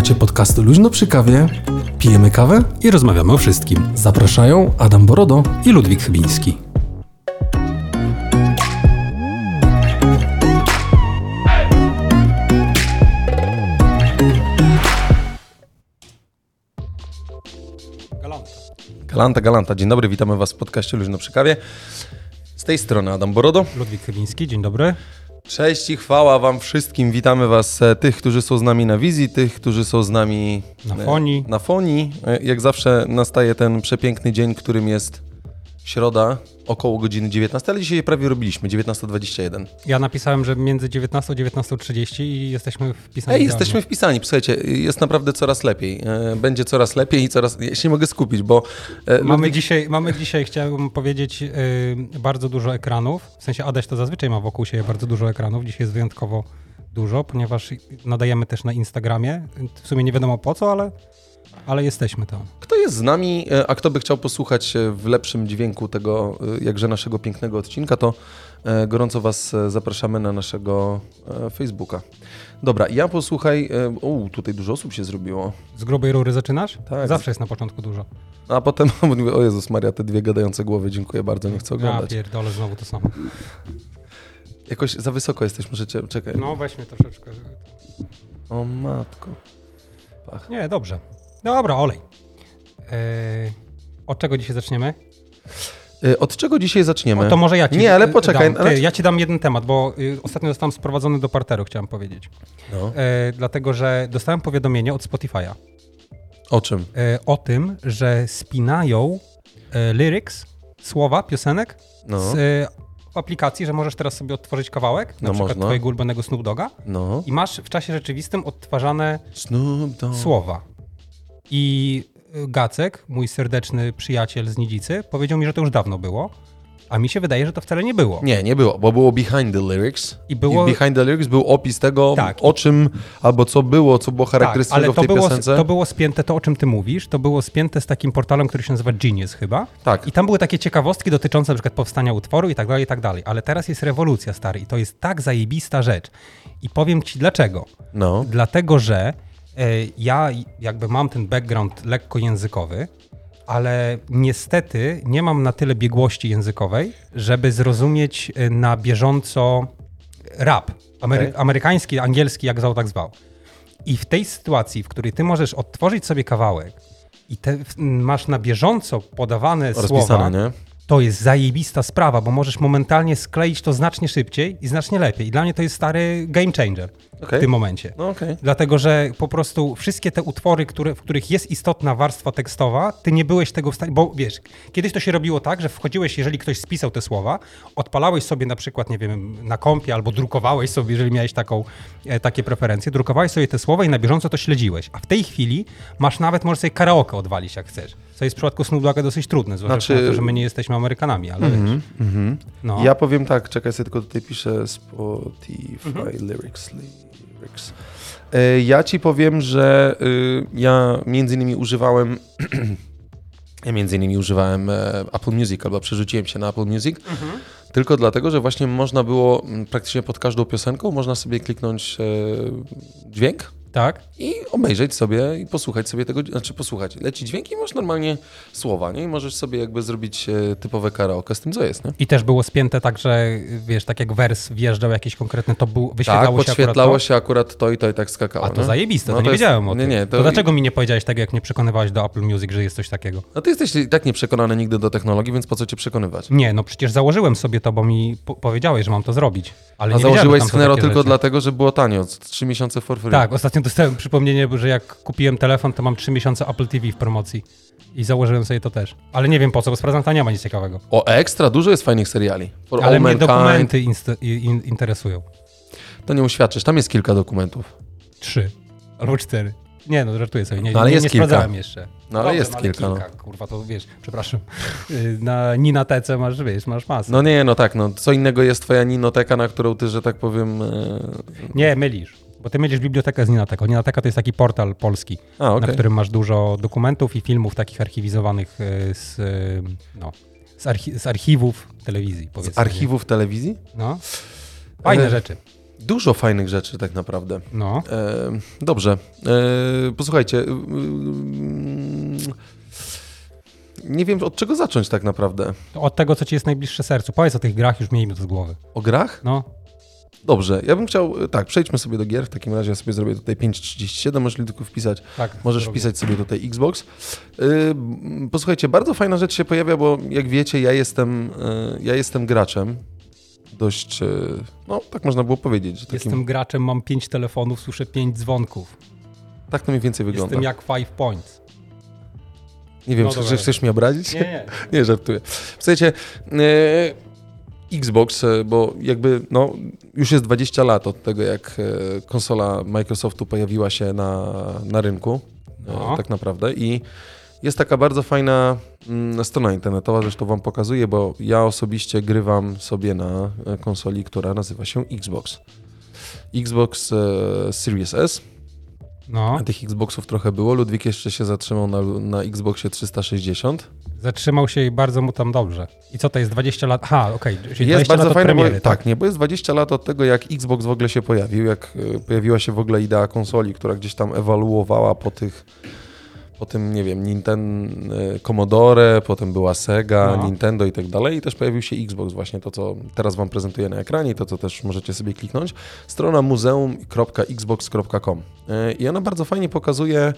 Słuchacie podcastu Luźno przy kawie, pijemy kawę i rozmawiamy o wszystkim. Zapraszają Adam Borodo i Ludwik Chybiński. Galanta. Galanta, galanta. Dzień dobry, witamy Was w podcaście Luźno przy kawie. Z tej strony Adam Borodo. Ludwik Chybiński, dzień dobry. Cześć i chwała Wam wszystkim. Witamy Was, e, tych, którzy są z nami na wizji, tych, którzy są z nami na fonii. Na fonii. E, jak zawsze nastaje ten przepiękny dzień, którym jest środa, około godziny 19, ale dzisiaj prawie robiliśmy, 19.21. Ja napisałem, że między 19 a 19.30 i jesteśmy wpisani. Ej, jesteśmy wpisani, słuchajcie, jest naprawdę coraz lepiej. E, będzie coraz lepiej i coraz... Ja się nie mogę skupić, bo... E, mamy, Ludwik... dzisiaj, mamy dzisiaj, chciałbym powiedzieć, yy, bardzo dużo ekranów. W sensie Adaś to zazwyczaj ma wokół siebie bardzo dużo ekranów. Dzisiaj jest wyjątkowo dużo, ponieważ nadajemy też na Instagramie. W sumie nie wiadomo po co, ale ale jesteśmy tam. Kto jest z nami, e, a kto by chciał posłuchać w lepszym dźwięku tego e, jakże naszego pięknego odcinka, to e, gorąco Was zapraszamy na naszego Facebooka. Dobra, ja posłuchaj. O, tutaj dużo osób się zrobiło. Z grubej rury zaczynasz? Tak. Zawsze jest na początku dużo. A potem mówię, o Jezus Maria, te dwie gadające głowy, dziękuję bardzo, nie chcę oglądać. Ja pierdolę, znowu to samo. Jakoś za wysoko jesteś, możecie, czekaj. No, weźmy troszeczkę. O matko. Pach. Nie, dobrze. Dobra, olej. Eee, od czego dzisiaj zaczniemy? E, od czego dzisiaj zaczniemy? O, to może ja ci Nie, ale poczekaj. Dam. Ty, ja ci dam jeden temat, bo y, ostatnio zostałem sprowadzony do parteru, chciałem powiedzieć. No. E, dlatego, że dostałem powiadomienie od Spotify'a. O czym? E, o tym, że spinają e, lyrics, słowa, piosenek no. z e, aplikacji, że możesz teraz sobie odtworzyć kawałek, na no przykład można. twojego ulubionego Snoop Doga no. i masz w czasie rzeczywistym odtwarzane słowa. I Gacek, mój serdeczny przyjaciel z Nidzicy, powiedział mi, że to już dawno było. A mi się wydaje, że to wcale nie było. Nie, nie było, bo było behind the lyrics. I, było... I behind the lyrics był opis tego, tak, o czym, albo co było, co było charakterystyczne tak, w tej było, piosence. to było spięte, to o czym ty mówisz, to było spięte z takim portalem, który się nazywa Genius chyba. Tak. I tam były takie ciekawostki dotyczące na przykład powstania utworu i tak dalej, i tak dalej. Ale teraz jest rewolucja, stary, i to jest tak zajebista rzecz. I powiem ci dlaczego. No. Dlatego, że ja jakby mam ten background lekko językowy, ale niestety nie mam na tyle biegłości językowej, żeby zrozumieć e, na bieżąco rap. Amery okay. Amerykański, angielski, jak zwał, tak zwał. I w tej sytuacji, w której ty możesz odtworzyć sobie kawałek i te, masz na bieżąco podawane słowa, nie? To jest zajebista sprawa, bo możesz momentalnie skleić to znacznie szybciej i znacznie lepiej. I dla mnie to jest stary game changer okay. w tym momencie. No okay. Dlatego, że po prostu wszystkie te utwory, które, w których jest istotna warstwa tekstowa, ty nie byłeś tego w stanie, bo wiesz, kiedyś to się robiło tak, że wchodziłeś, jeżeli ktoś spisał te słowa, odpalałeś sobie na przykład, nie wiem, na kompie albo drukowałeś sobie, jeżeli miałeś taką, e, takie preferencje, drukowałeś sobie te słowa i na bieżąco to śledziłeś. A w tej chwili masz nawet, możesz sobie karaoke odwalić jak chcesz. Co jest w przypadku Snoop Dogga dosyć trudne, zwłaszcza znaczy... to, że my nie jesteśmy Amerykanami, ale mm -hmm, mm -hmm. No. Ja powiem tak, czekaj sobie tylko tutaj piszę Spotify mm -hmm. Lyrics. Lyrics. E, ja ci powiem, że y, ja między innymi używałem ja między innymi używałem e, Apple Music albo przerzuciłem się na Apple Music mhm. tylko dlatego, że właśnie można było praktycznie pod każdą piosenką można sobie kliknąć e, dźwięk tak. I obejrzeć sobie i posłuchać sobie tego, znaczy posłuchać. Leci dźwięk i masz normalnie słowa, nie? I możesz sobie jakby zrobić e, typowe karaoke z tym, co jest, nie? I też było spięte tak, że wiesz, tak jak wers wjeżdżał jakiś konkretny, to był, wyświetlało tak, się podświetlało się akurat to i to i tak skakało. A to nie? zajebiste, no to, to nie jest, wiedziałem o tym. Nie, nie, to... to dlaczego mi nie powiedziałeś tego, jak mnie przekonywałeś do Apple Music, że jest coś takiego? No ty jesteś tak nieprzekonany nigdy do technologii, więc po co cię przekonywać? Nie, no przecież założyłem sobie to, bo mi po powiedziałeś, że mam to zrobić. Ale A nie założyłeś Snero tylko rzeczy. dlatego, że było tanio, 3 miesiące for free. Tak, ostatnio dostałem przypomnienie że jak kupiłem telefon, to mam 3 miesiące Apple TV w promocji. I założyłem sobie to też. Ale nie wiem po co, bo sprawdzam, tam nie ma nic ciekawego. O ekstra, dużo jest fajnych seriali. For Ale mnie dokumenty in interesują. To nie uświadczysz, tam jest kilka dokumentów. Trzy albo cztery. Nie no, żartuję sobie, nie, no, ale nie, jest nie kilka. sprawdzałem jeszcze. No ale jest no, kilka. kilka. No. Kurwa, to wiesz, przepraszam. Y, na Ninatece masz, wiesz, masz masę. No nie, no tak, no co innego jest twoja Ninoteka, na którą ty, że tak powiem... E... Nie, mylisz. Bo ty mylisz bibliotekę z Ninateka. Ninateka to jest taki portal polski, A, okay. na którym masz dużo dokumentów i filmów takich archiwizowanych e, z, e, no, z, archi z archiwów telewizji. Z archiwów telewizji? No. Fajne e... rzeczy. Dużo fajnych rzeczy tak naprawdę. No. E, dobrze. E, posłuchajcie. E, nie wiem od czego zacząć tak naprawdę. Od tego, co ci jest najbliższe sercu. Powiedz o tych grach, już miejmy to z głowy. O grach? No. Dobrze, ja bym chciał, tak, przejdźmy sobie do gier, w takim razie ja sobie zrobię tutaj 5.37, możesz tylko wpisać, tak, możesz zrobię. wpisać sobie tutaj Xbox. Yy, posłuchajcie, bardzo fajna rzecz się pojawia, bo jak wiecie, ja jestem, yy, ja jestem graczem, dość, yy, no tak można było powiedzieć. Takim... Jestem graczem, mam pięć telefonów, słyszę pięć dzwonków. Tak to mniej więcej wygląda. Jestem jak Five Points. Nie wiem, no czy, czy chcesz mnie obrazić? Nie, nie. nie, żartuję. Słuchajcie, Xbox, e, bo jakby no, już jest 20 lat od tego, jak e, konsola Microsoftu pojawiła się na, na rynku, e, no. tak naprawdę. I jest taka bardzo fajna mm, strona internetowa, zresztą Wam pokazuję, bo ja osobiście grywam sobie na konsoli, która nazywa się Xbox. Xbox Series S. No. Tych Xboxów trochę było. Ludwik jeszcze się zatrzymał na, na Xboxie 360. Zatrzymał się i bardzo mu tam dobrze. I co to jest 20 lat? Aha, okej. Okay. Jest bardzo fajne, premiery, bo, tak? tak, nie, bo jest 20 lat od tego, jak Xbox w ogóle się pojawił, jak y, pojawiła się w ogóle idea konsoli, która gdzieś tam ewaluowała po tych potem, nie wiem, Nintendo, Commodore, potem była Sega, no. Nintendo i tak dalej. I też pojawił się Xbox, właśnie to, co teraz Wam prezentuję na ekranie, to, co też możecie sobie kliknąć. Strona muzeum.xbox.com. Y, I ona bardzo fajnie pokazuje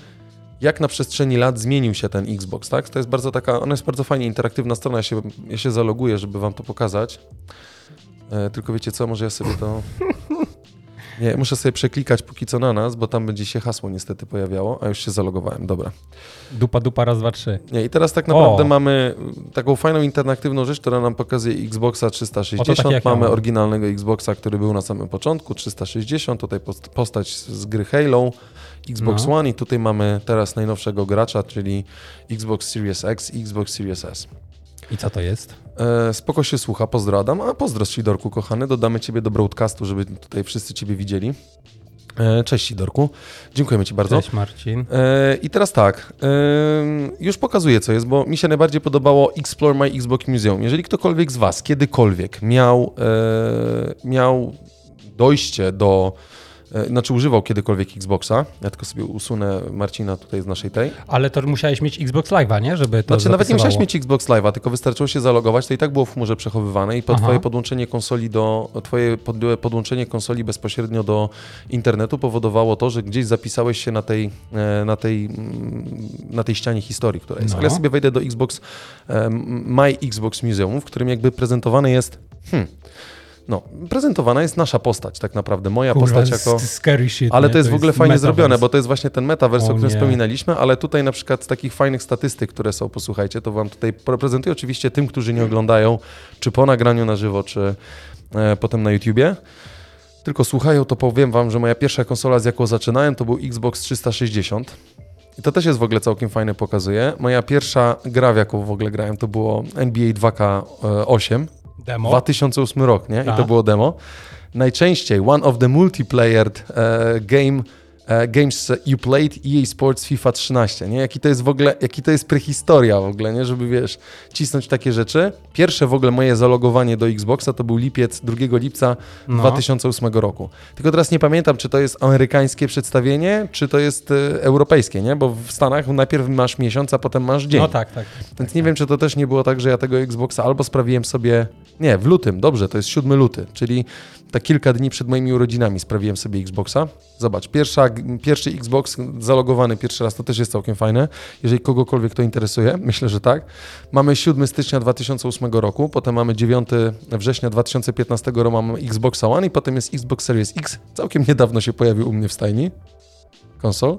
jak na przestrzeni lat zmienił się ten Xbox, tak? To jest bardzo taka, ona jest bardzo fajnie interaktywna strona, ja się, ja się zaloguję, żeby wam to pokazać. E, tylko wiecie co, może ja sobie to... Nie, muszę sobie przeklikać póki co na nas, bo tam będzie się hasło niestety pojawiało, a już się zalogowałem, dobra. Dupa, dupa, raz, dwa, trzy. Nie, i teraz tak naprawdę o. mamy taką fajną interaktywną rzecz, która nam pokazuje Xboxa 360. Mamy oryginalnego Xboxa, który był na samym początku, 360, tutaj postać z gry Halo. Xbox no. One i tutaj mamy teraz najnowszego gracza, czyli Xbox Series X i Xbox Series S. I co to jest? E, spoko się słucha, pozdradam. A pozdro Sidorku, kochany, dodamy Ciebie do broadcastu, żeby tutaj wszyscy Ciebie widzieli. E, cześć Sidorku, dziękujemy Ci bardzo. Cześć Marcin. E, I teraz tak, e, już pokazuję co jest, bo mi się najbardziej podobało Explore My Xbox Museum. Jeżeli ktokolwiek z Was kiedykolwiek miał, e, miał dojście do znaczy używał kiedykolwiek Xboxa. Ja tylko sobie usunę Marcina tutaj z naszej tej. Ale to musiałeś mieć Xbox Live'a, nie? Żeby to Znaczy zapisywało. nawet nie musiałeś mieć Xbox Live'a, tylko wystarczyło się zalogować, to i tak było w chmurze przechowywane i po twoje podłączenie konsoli do, twoje podłączenie konsoli bezpośrednio do internetu powodowało to, że gdzieś zapisałeś się na tej, e, na tej, mm, na tej ścianie historii, która jest. No. Ale ja sobie wejdę do Xbox, e, My Xbox Museum, w którym jakby prezentowany jest hmm, no, prezentowana jest nasza postać, tak naprawdę. Moja Kurwa, postać jako. Scary shit, ale to jest, to jest w ogóle fajnie metaverse. zrobione, bo to jest właśnie ten metaverse, o, o którym nie. wspominaliśmy, ale tutaj na przykład z takich fajnych statystyk, które są, posłuchajcie, to wam tutaj prezentuję oczywiście tym, którzy nie oglądają, czy po nagraniu na żywo, czy e, potem na YouTubie. Tylko słuchają, to powiem wam, że moja pierwsza konsola, z jaką zaczynałem, to był Xbox 360. I to też jest w ogóle całkiem fajne, pokazuje. Moja pierwsza gra, w jaką w ogóle grałem, to było NBA 2K8 Demo. 2008 rok, nie? I to tak. było demo. Najczęściej one of the multiplayer uh, game E, games You Played, EA Sports, FIFA 13, nie? Jaki to jest w ogóle, jaki to jest prehistoria w ogóle, nie? Żeby, wiesz, cisnąć takie rzeczy. Pierwsze w ogóle moje zalogowanie do Xboxa to był lipiec, 2 lipca no. 2008 roku. Tylko teraz nie pamiętam, czy to jest amerykańskie przedstawienie, czy to jest y, europejskie, nie? Bo w Stanach najpierw masz miesiąc, a potem masz dzień. No tak, tak. Więc tak, nie tak. wiem, czy to też nie było tak, że ja tego Xboxa albo sprawiłem sobie, nie, w lutym, dobrze, to jest 7 luty, czyli tak kilka dni przed moimi urodzinami sprawiłem sobie Xboxa. Zobacz, pierwsza, pierwszy Xbox zalogowany pierwszy raz, to też jest całkiem fajne. Jeżeli kogokolwiek to interesuje, myślę, że tak. Mamy 7 stycznia 2008 roku, potem mamy 9 września 2015 roku mamy Xbox One i potem jest Xbox Series X. Całkiem niedawno się pojawił u mnie w stajni konsol.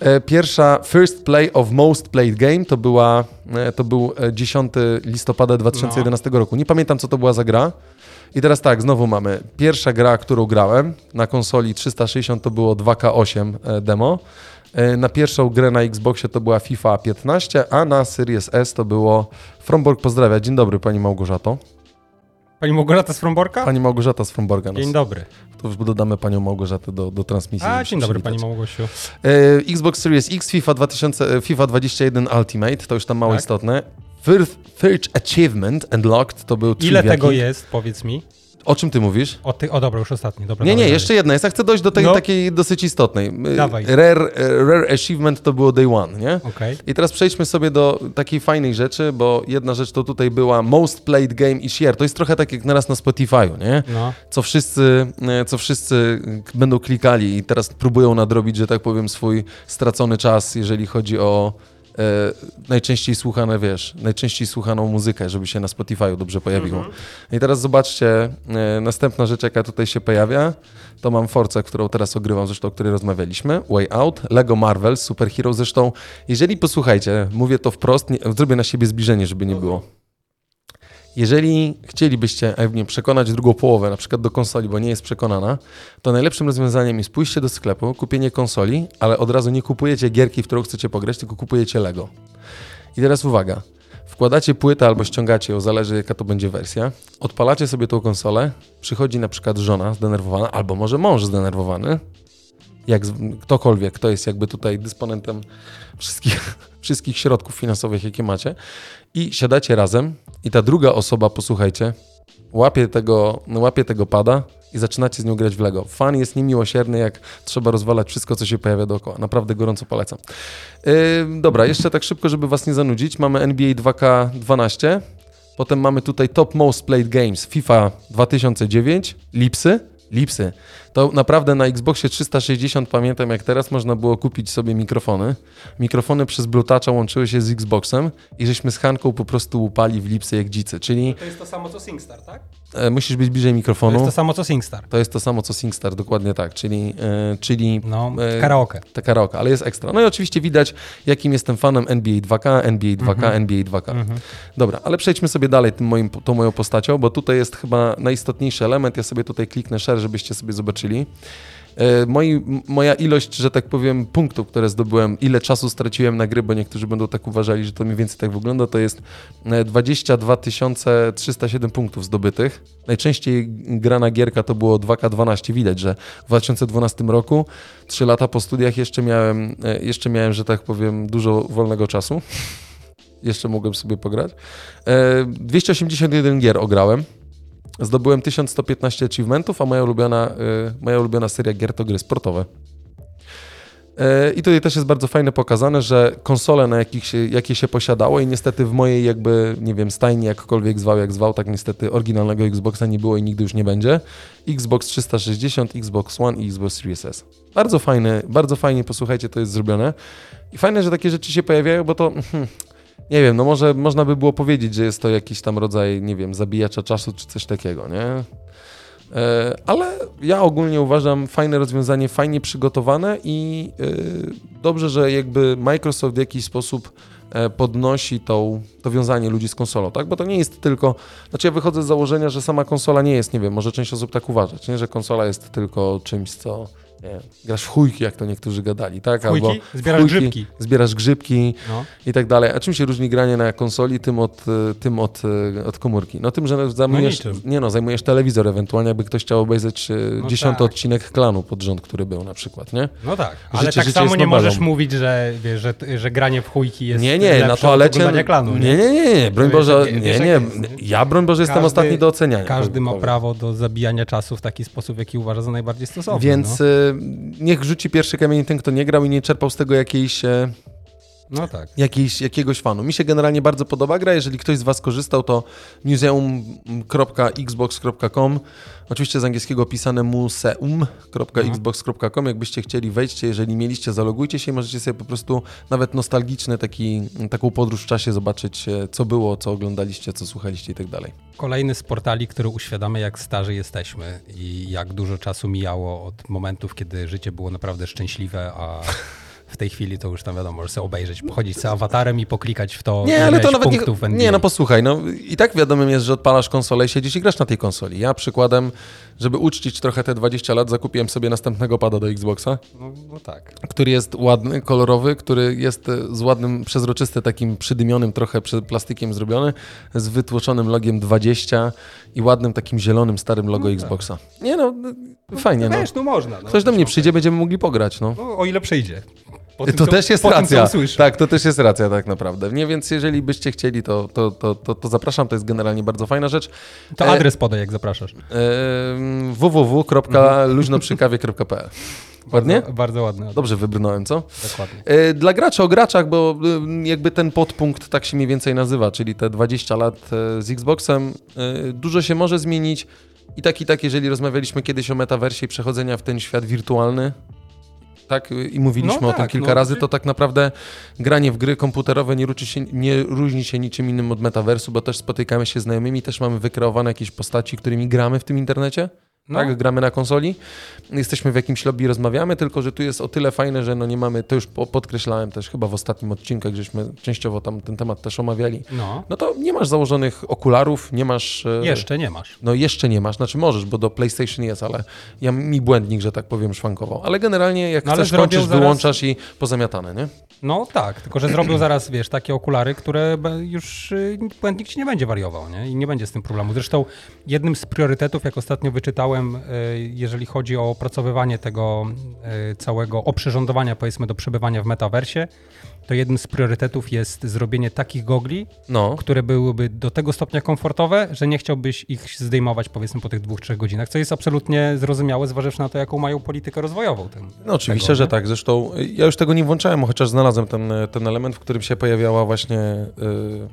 E, pierwsza First Play of Most Played Game to, była, e, to był 10 e, listopada 2011 no. roku. Nie pamiętam, co to była za gra. I teraz tak, znowu mamy pierwsza gra, którą grałem na konsoli 360 to było 2K8 e, demo. E, na pierwszą grę na Xboxie to była FIFA 15, a na Series S to było Fromborg pozdrawia. Dzień dobry Pani Małgorzato. Pani Małgorzata z Fromborka? Pani Małgorzata z Fromborga. Dzień dobry. To już dodamy Panią Małgorzatę do, do transmisji. A, dzień dobry Pani Małgosiu. E, Xbox Series X, FIFA, 2000, FIFA 21 Ultimate, to już tam mało tak. istotne. First, Achievement Unlocked to był Ile tego jest, powiedz mi? O czym ty mówisz? O, ty, o dobra, już ostatni. Dobra, nie, nie, jeszcze jedna jest. Ja chcę dojść do tej no. takiej dosyć istotnej. Dawaj. Rare, rare Achievement to było Day One, nie? Okay. I teraz przejdźmy sobie do takiej fajnej rzeczy, bo jedna rzecz to tutaj była Most Played Game each year. To jest trochę tak jak naraz na Spotify'u, nie? No. Co, wszyscy, e, co wszyscy będą klikali i teraz próbują nadrobić, że tak powiem, swój stracony czas, jeżeli chodzi o najczęściej słuchane, wiesz, najczęściej słuchaną muzykę, żeby się na Spotify'u dobrze pojawiło. Mhm. I teraz zobaczcie, e, następna rzecz, jaka tutaj się pojawia, to mam Force, którą teraz ogrywam, zresztą o której rozmawialiśmy, Way Out, Lego Marvel, Superhero, zresztą, jeżeli posłuchajcie, mówię to wprost, nie, zrobię na siebie zbliżenie, żeby nie było. Jeżeli chcielibyście Ewnie przekonać drugą połowę, na przykład do konsoli, bo nie jest przekonana, to najlepszym rozwiązaniem jest pójście do sklepu, kupienie konsoli, ale od razu nie kupujecie gierki, w którą chcecie pograć, tylko kupujecie Lego. I teraz uwaga. Wkładacie płytę albo ściągacie ją, zależy jaka to będzie wersja. Odpalacie sobie tą konsolę, przychodzi na przykład żona zdenerwowana, albo może mąż zdenerwowany, jak ktokolwiek, kto jest jakby tutaj dysponentem wszystkich, wszystkich środków finansowych, jakie macie, i siadacie razem, i ta druga osoba, posłuchajcie, łapie tego, łapie tego pada i zaczynacie z nią grać w Lego. Fan jest niemiłosierny, jak trzeba rozwalać wszystko, co się pojawia dookoła. Naprawdę gorąco polecam. Yy, dobra, jeszcze tak szybko, żeby was nie zanudzić. Mamy NBA 2K12, potem mamy tutaj Top Most Played Games FIFA 2009, Lipsy, Lipsy. To naprawdę na Xboxie 360 pamiętam jak teraz można było kupić sobie mikrofony. Mikrofony przez Bluetooth łączyły się z Xboxem i żeśmy z Hanką po prostu upali w Lipsy jak dzicy, czyli... To jest to samo co SingStar, tak? E, musisz być bliżej mikrofonu. To jest to samo co SingStar. To jest to samo co SingStar, dokładnie tak, czyli... E, czyli no, e, karaoke. Te karaoke, ale jest ekstra. No i oczywiście widać, jakim jestem fanem NBA 2K, NBA 2K, mhm. NBA 2K. Mhm. Dobra, ale przejdźmy sobie dalej tym moim, tą moją postacią, bo tutaj jest chyba najistotniejszy element. Ja sobie tutaj kliknę share, żebyście sobie zobaczyli. E, moi, moja ilość, że tak powiem, punktów, które zdobyłem, ile czasu straciłem na gry, bo niektórzy będą tak uważali, że to mniej więcej tak wygląda, to jest 22 e, 307 punktów zdobytych. Najczęściej grana gierka to było 2K12. Widać, że w 2012 roku, 3 lata po studiach, jeszcze miałem, e, jeszcze miałem, że tak powiem, dużo wolnego czasu. jeszcze mogłem sobie pograć. 281 gier ograłem. Zdobyłem 1115 achievementów, a moja ulubiona, y, moja ulubiona seria gier to gry sportowe. Y, I tutaj też jest bardzo fajne pokazane, że konsole, na jakich się, jakie się posiadało i niestety w mojej jakby, nie wiem, stajni jakkolwiek zwał, jak zwał, tak niestety oryginalnego Xboxa nie było i nigdy już nie będzie. Xbox 360, Xbox One i Xbox Series S. Bardzo fajne, bardzo fajnie, posłuchajcie, to jest zrobione. I fajne, że takie rzeczy się pojawiają, bo to... Hmm, nie wiem, no może można by było powiedzieć, że jest to jakiś tam rodzaj, nie wiem, zabijacza czasu czy coś takiego, nie? E, ale ja ogólnie uważam fajne rozwiązanie, fajnie przygotowane i e, dobrze, że jakby Microsoft w jakiś sposób e, podnosi tą, to wiązanie ludzi z konsolą, tak? Bo to nie jest tylko, znaczy ja wychodzę z założenia, że sama konsola nie jest, nie wiem, może część osób tak uważać, nie? że konsola jest tylko czymś, co nie, grasz w chujki, jak to niektórzy gadali, tak? Albo zbierasz chujki, grzybki. Zbierasz grzybki no. i tak dalej. A czym się różni granie na konsoli tym od, tym od, od komórki? No tym, że zajmujesz, no nie no, zajmujesz telewizor ewentualnie, jakby ktoś chciał obejrzeć e, no dziesiąty tak. odcinek klanu pod rząd, który był na przykład, nie? No tak, ale życie, tak życie samo nie możesz mówić, że, wiesz, że, że granie w chujki jest Nie, nie, na toalecie... Klanu, nie, nie, nie, nie, broń Boże, nie, nie, ja broń Boże jestem ostatni do oceniania. Każdy ma prawo do zabijania czasu w taki sposób, jaki uważa za najbardziej stosowny. Więc no. Niech rzuci pierwszy kamień ten, kto nie grał i nie czerpał z tego jakiejś e, no tak. Jakiejś, jakiegoś fanu. Mi się generalnie bardzo podoba gra. Jeżeli ktoś z Was korzystał, to museum.xbox.com Oczywiście z angielskiego pisane museum.xbox.com. Jakbyście chcieli, wejdźcie. Jeżeli mieliście, zalogujcie się i możecie sobie po prostu nawet nostalgiczny taki, taką podróż w czasie zobaczyć, e, co było, co oglądaliście, co słuchaliście i tak dalej. Kolejny z portali, który uświadamia, jak starzy jesteśmy i jak dużo czasu mijało od momentów, kiedy życie było naprawdę szczęśliwe, a w tej chwili to już tam wiadomo, możesz sobie obejrzeć, pochodzić z awatarem i poklikać w to nie, ale to nawet punktów nie, nie, no posłuchaj, no i tak wiadomym jest, że odpalasz konsolę i siedzisz i grasz na tej konsoli. Ja przykładem, żeby uczcić trochę te 20 lat, zakupiłem sobie następnego pada do Xboxa. No, no tak. Który jest ładny, kolorowy, który jest z ładnym, przezroczysty, takim przydymionym trochę plastikiem zrobiony, z wytłoczonym logiem 20 i ładnym takim zielonym, starym logo no tak. Xboxa. Nie no, fajnie. No, wiesz, no. no można. No, Ktoś do mnie przyjdzie, będziemy mogli pograć, no. no. O ile przyjdzie. Po tym, to co, też jest racja. Tym, tak, to też jest racja tak naprawdę. Nie, więc jeżeli byście chcieli, to, to, to, to, to zapraszam. To jest generalnie bardzo fajna rzecz. To adres podaj, jak zapraszasz. E, www.luźnoprzykawie.pl Ładnie? Bardzo, bardzo ładne. Dobrze wybrnąłem, co? Dokładnie. E, dla graczy o graczach, bo e, jakby ten podpunkt tak się mniej więcej nazywa, czyli te 20 lat e, z Xboxem, dużo się może zmienić. I tak i tak, jeżeli rozmawialiśmy kiedyś o metaversie i przechodzenia w ten świat wirtualny, tak, i mówiliśmy no, o tak, tym kilka no, razy, to tak naprawdę granie w gry komputerowe nie, się, nie różni się niczym innym od metaversu, bo też spotykamy się z znajomymi, też mamy wykreowane jakieś postaci, którymi gramy w tym internecie. No. Tak, gramy na konsoli, jesteśmy w jakimś lobby, rozmawiamy, tylko że tu jest o tyle fajne, że no nie mamy, to już podkreślałem też chyba w ostatnim odcinku, żeśmy częściowo tam ten temat też omawiali, no, no to nie masz założonych okularów, nie masz... E, jeszcze nie masz. No jeszcze nie masz, znaczy możesz, bo do PlayStation jest, ale ja mi błędnik, że tak powiem, szwankował. Ale generalnie jak no, chcesz, kończysz, zaraz... wyłączasz i pozamiatane, nie? No tak, tylko że zrobił zaraz, wiesz, takie okulary, które już y, błędnik ci nie będzie wariował, nie? I nie będzie z tym problemu. Zresztą jednym z priorytetów, jak ostatnio wyczytałem, y, jeżeli chodzi o opracowywanie tego y, całego oprzyrządowania, powiedzmy, do przebywania w metaversie, to jednym z priorytetów jest zrobienie takich gogli, no. które byłyby do tego stopnia komfortowe, że nie chciałbyś ich zdejmować powiedzmy po tych dwóch, trzech godzinach, co jest absolutnie zrozumiałe, zważywszy na to, jaką mają politykę rozwojową. Ten, no oczywiście, tego, że tak. Zresztą ja już tego nie włączałem, chociaż znalazłem ten, ten element, w którym się pojawiała właśnie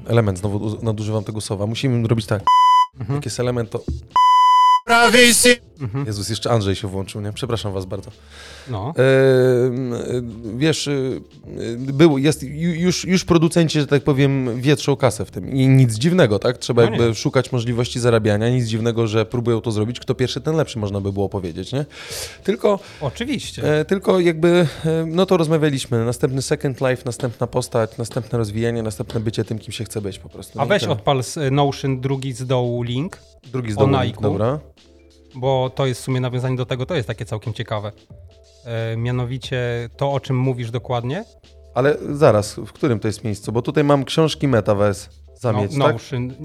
element, znowu nadużywam tego słowa. Musimy robić tak. Mhm. Jak jest element, to Mhm. Jezus, jeszcze Andrzej się włączył, nie? Przepraszam was bardzo. No. E, wiesz, e, był, jest, już, już producenci, że tak powiem, wietrzą kasę w tym. I nic dziwnego, tak? Trzeba no jakby nie. szukać możliwości zarabiania. Nic dziwnego, że próbują to zrobić. Kto pierwszy, ten lepszy, można by było powiedzieć, nie? Tylko... Oczywiście. E, tylko jakby, e, no to rozmawialiśmy. Następny second life, następna postać, następne rozwijanie, następne bycie tym, kim się chce być po prostu. A weź odpal z Notion drugi z dołu link. Drugi z dołu link, dobra bo to jest w sumie nawiązanie do tego, to jest takie całkiem ciekawe. E, mianowicie to, o czym mówisz dokładnie. Ale zaraz, w którym to jest miejscu? Bo tutaj mam książki Metaverse zamieć, no, tak?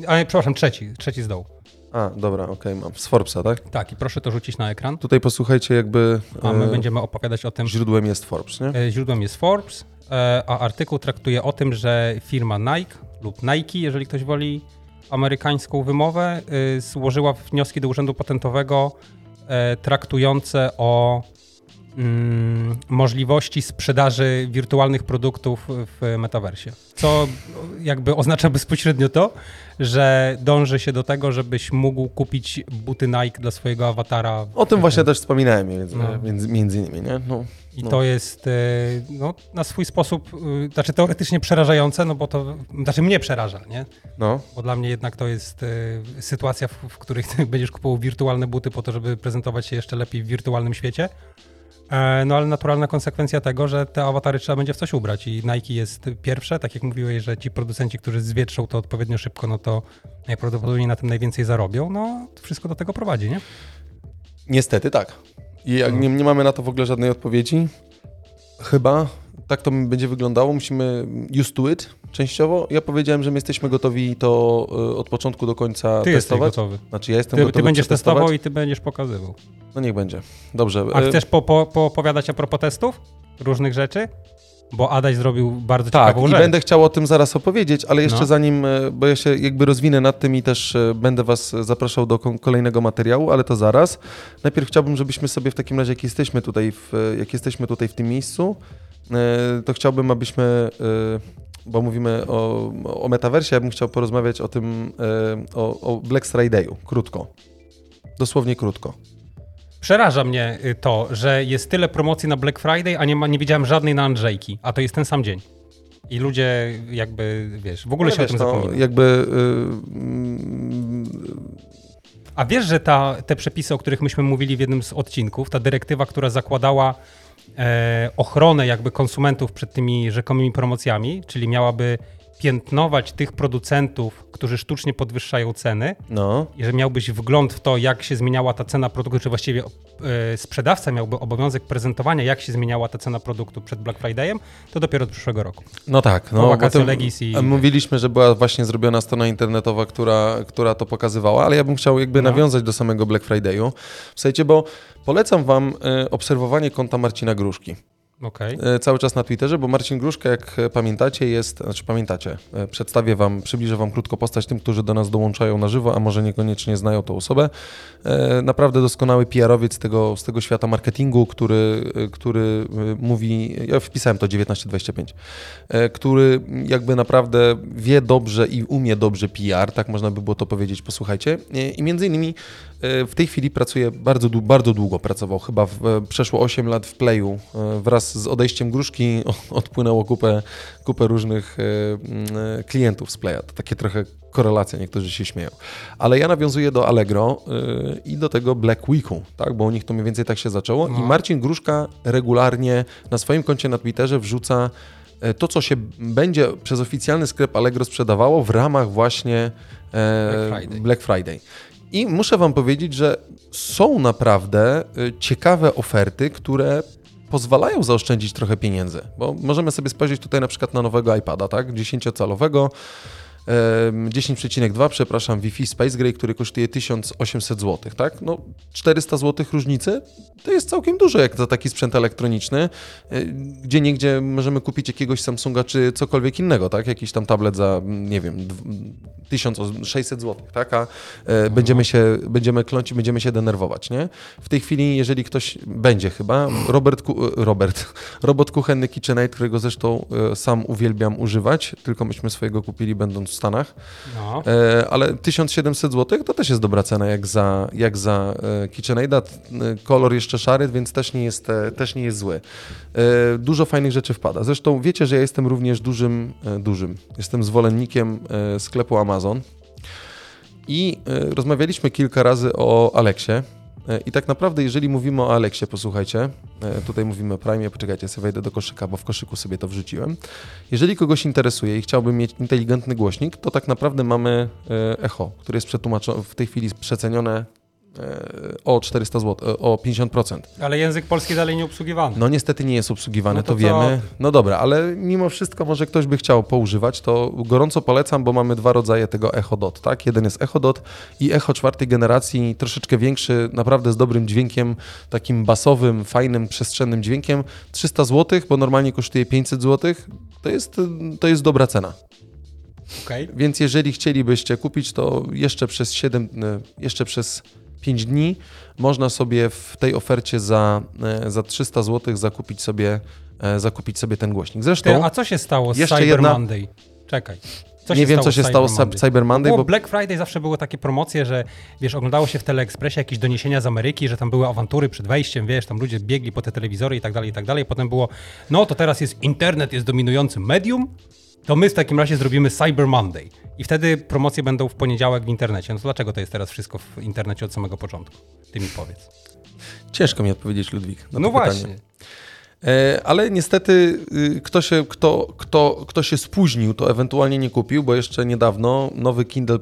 A nie, przepraszam, trzeci, trzeci z dołu. A, dobra, okej, okay, mam. Z Forbesa, tak? Tak, i proszę to rzucić na ekran. Tutaj posłuchajcie, jakby. A my e, będziemy opowiadać o tym. Źródłem jest Forbes, nie? E, źródłem jest Forbes, e, a artykuł traktuje o tym, że firma Nike lub Nike, jeżeli ktoś woli amerykańską wymowę, y, złożyła wnioski do Urzędu Patentowego e, traktujące o mm, możliwości sprzedaży wirtualnych produktów w metaversie. Co jakby oznacza bezpośrednio to, że dąży się do tego, żebyś mógł kupić buty Nike dla swojego awatara. O tym właśnie też wspominałem między, no. między, między innymi, nie? No. I no. to jest e, no, na swój sposób, e, znaczy teoretycznie przerażające, no bo to, znaczy mnie przeraża, nie? No. Bo dla mnie jednak to jest e, sytuacja, w, w której będziesz kupował wirtualne buty po to, żeby prezentować się jeszcze lepiej w wirtualnym świecie. No ale naturalna konsekwencja tego, że te awatary trzeba będzie w coś ubrać i Nike jest pierwsze, tak jak mówiłeś, że ci producenci, którzy zwietrzą to odpowiednio szybko, no to najprawdopodobniej na tym najwięcej zarobią, no wszystko do tego prowadzi, nie? Niestety tak. I jak nie, nie mamy na to w ogóle żadnej odpowiedzi, chyba tak to będzie wyglądało. Musimy used to it częściowo. Ja powiedziałem, że my jesteśmy gotowi to y, od początku do końca ty testować. Jesteś gotowy. Znaczy ja jestem ty, gotowy Ty będziesz testował i ty będziesz pokazywał. No niech będzie. Dobrze. A y, chcesz po, po, poopowiadać a propos testów? Różnych rzeczy? Bo Adaś zrobił bardzo tak, ciekawą rzecz. Tak, i będę chciał o tym zaraz opowiedzieć, ale jeszcze no. zanim, e, bo ja się jakby rozwinę nad tym i też e, będę was zapraszał do kolejnego materiału, ale to zaraz. Najpierw chciałbym, żebyśmy sobie w takim razie, jak jesteśmy tutaj w, jak jesteśmy tutaj w tym miejscu, e, to chciałbym, abyśmy, bo mówimy o, o metaversie, ja bym chciał porozmawiać o tym, o, o Black Friday'u, krótko. Dosłownie krótko. Przeraża mnie y, to, że jest tyle promocji na Black Friday, a nie, ma, nie widziałem żadnej na Andrzejki, a to jest ten sam dzień. I ludzie jakby, wiesz, w ogóle no, się wiesz, o tym no, zapomina. Jakby... Yy... A wiesz, że ta, te przepisy, o których myśmy mówili w jednym z odcinków, ta dyrektywa, która zakładała e, ochronę jakby konsumentów przed tymi rzekomymi promocjami, czyli miałaby piętnować tych producentów, którzy sztucznie podwyższają ceny, no. i że miałbyś wgląd w to, jak się zmieniała ta cena produktu, czy właściwie e, sprzedawca miałby obowiązek prezentowania, jak się zmieniała ta cena produktu przed Black Fridayem, to dopiero od przyszłego roku. No tak. No, bo Legis i... Mówiliśmy, że była właśnie zrobiona strona internetowa, która, która to pokazywała, ale ja bym chciał jakby no. nawiązać do samego Black Friday'u. W sensie, bo polecam wam y, obserwowanie konta Marcina Gruszki. Okay. E, cały czas na Twitterze, bo Marcin Gruszka, jak pamiętacie, jest, znaczy pamiętacie, e, przedstawię wam, przybliżę wam krótko postać tym, którzy do nas dołączają na żywo, a może niekoniecznie znają tą osobę. E, naprawdę doskonały PR-owiec z tego, z tego świata marketingu, który, który mówi, ja wpisałem to 1925, który jakby naprawdę wie dobrze i umie dobrze PR, tak można by było to powiedzieć, posłuchajcie. I między innymi w tej chwili pracuje bardzo, bardzo długo, pracował chyba w, przeszło 8 lat w Playu wraz z odejściem Gruszki odpłynęło kupę, kupę różnych e, klientów z Playa. To takie trochę korelacja, niektórzy się śmieją. Ale ja nawiązuję do Allegro e, i do tego Black Weeku, tak? bo u nich to mniej więcej tak się zaczęło. No. I Marcin Gruszka regularnie na swoim koncie na Twitterze wrzuca e, to, co się będzie przez oficjalny sklep Allegro sprzedawało w ramach właśnie Black Friday. Black Friday. I muszę Wam powiedzieć, że są naprawdę ciekawe oferty, które pozwalają zaoszczędzić trochę pieniędzy, bo możemy sobie spojrzeć tutaj na przykład na nowego iPada, tak, 10-calowego, 10,2, przepraszam, Wi-Fi Space Gray, który kosztuje 1800 zł, tak? No 400 zł różnicy to jest całkiem dużo jak za taki sprzęt elektroniczny, e, gdzie niegdzie możemy kupić jakiegoś Samsunga czy cokolwiek innego, tak? Jakiś tam tablet za, nie wiem, 1600 zł, tak? A e, będziemy się, będziemy kląć i będziemy się denerwować, nie? W tej chwili, jeżeli ktoś będzie chyba, Robert, Robert, robot kuchenny KitchenAid, którego zresztą e, sam uwielbiam używać, tylko myśmy swojego kupili będąc Stanach. No. E, ale 1700 zł to też jest dobra cena jak za, jak za e, KitchenAida. Kolor jeszcze szary, więc też nie jest, e, też nie jest zły. Dużo fajnych rzeczy wpada. Zresztą wiecie, że ja jestem również dużym, dużym, jestem zwolennikiem sklepu Amazon. I rozmawialiśmy kilka razy o Aleksie, E, I tak naprawdę, jeżeli mówimy o Aleksie, posłuchajcie, e, tutaj mówimy o Prime, poczekajcie, sobie wejdę do koszyka, bo w koszyku sobie to wrzuciłem. Jeżeli kogoś interesuje i chciałby mieć inteligentny głośnik, to tak naprawdę mamy e, Echo, które jest w tej chwili przecenione o 400 zł, o 50%. Ale język polski dalej nie obsługiwany. No niestety nie jest obsługiwany, no to, to, wiemy. No dobra, ale mimo wszystko może ktoś by chciał poużywać, to gorąco polecam, bo mamy dwa rodzaje tego Echo Dot, tak? Jeden jest Echo Dot i Echo czwartej generacji, troszeczkę większy, naprawdę z dobrym dźwiękiem, takim basowym, fajnym, przestrzennym dźwiękiem. 300 zł, bo normalnie kosztuje 500 zł. To jest, to jest dobra cena. Okay. Więc jeżeli chcielibyście kupić, to jeszcze przez 7, jeszcze przez 5 dni można sobie w tej ofercie za, e, za 300 zł zakupić sobie, e, zakupić sobie ten głośnik. Zresztą. Ty, a co się stało z Cyber jedna... Monday? Czekaj. Co nie wiem, co się stało z Cyber Monday. Bo Black Friday zawsze były takie promocje, że wiesz, oglądało się w Teleekspresie jakieś doniesienia z Ameryki, że tam były awantury przed wejściem, wiesz, tam ludzie biegli po te telewizory i tak dalej, i tak dalej. Potem było, no to teraz jest internet, jest dominującym medium, to my w takim razie zrobimy Cyber Monday. I wtedy promocje będą w poniedziałek w internecie. No to dlaczego to jest teraz wszystko w internecie od samego początku? Ty mi powiedz. Ciężko mi odpowiedzieć, Ludwik. no właśnie. E, ale niestety y, kto się, kto, kto, kto się spóźnił, to ewentualnie nie kupił, bo jeszcze niedawno nowy Kindle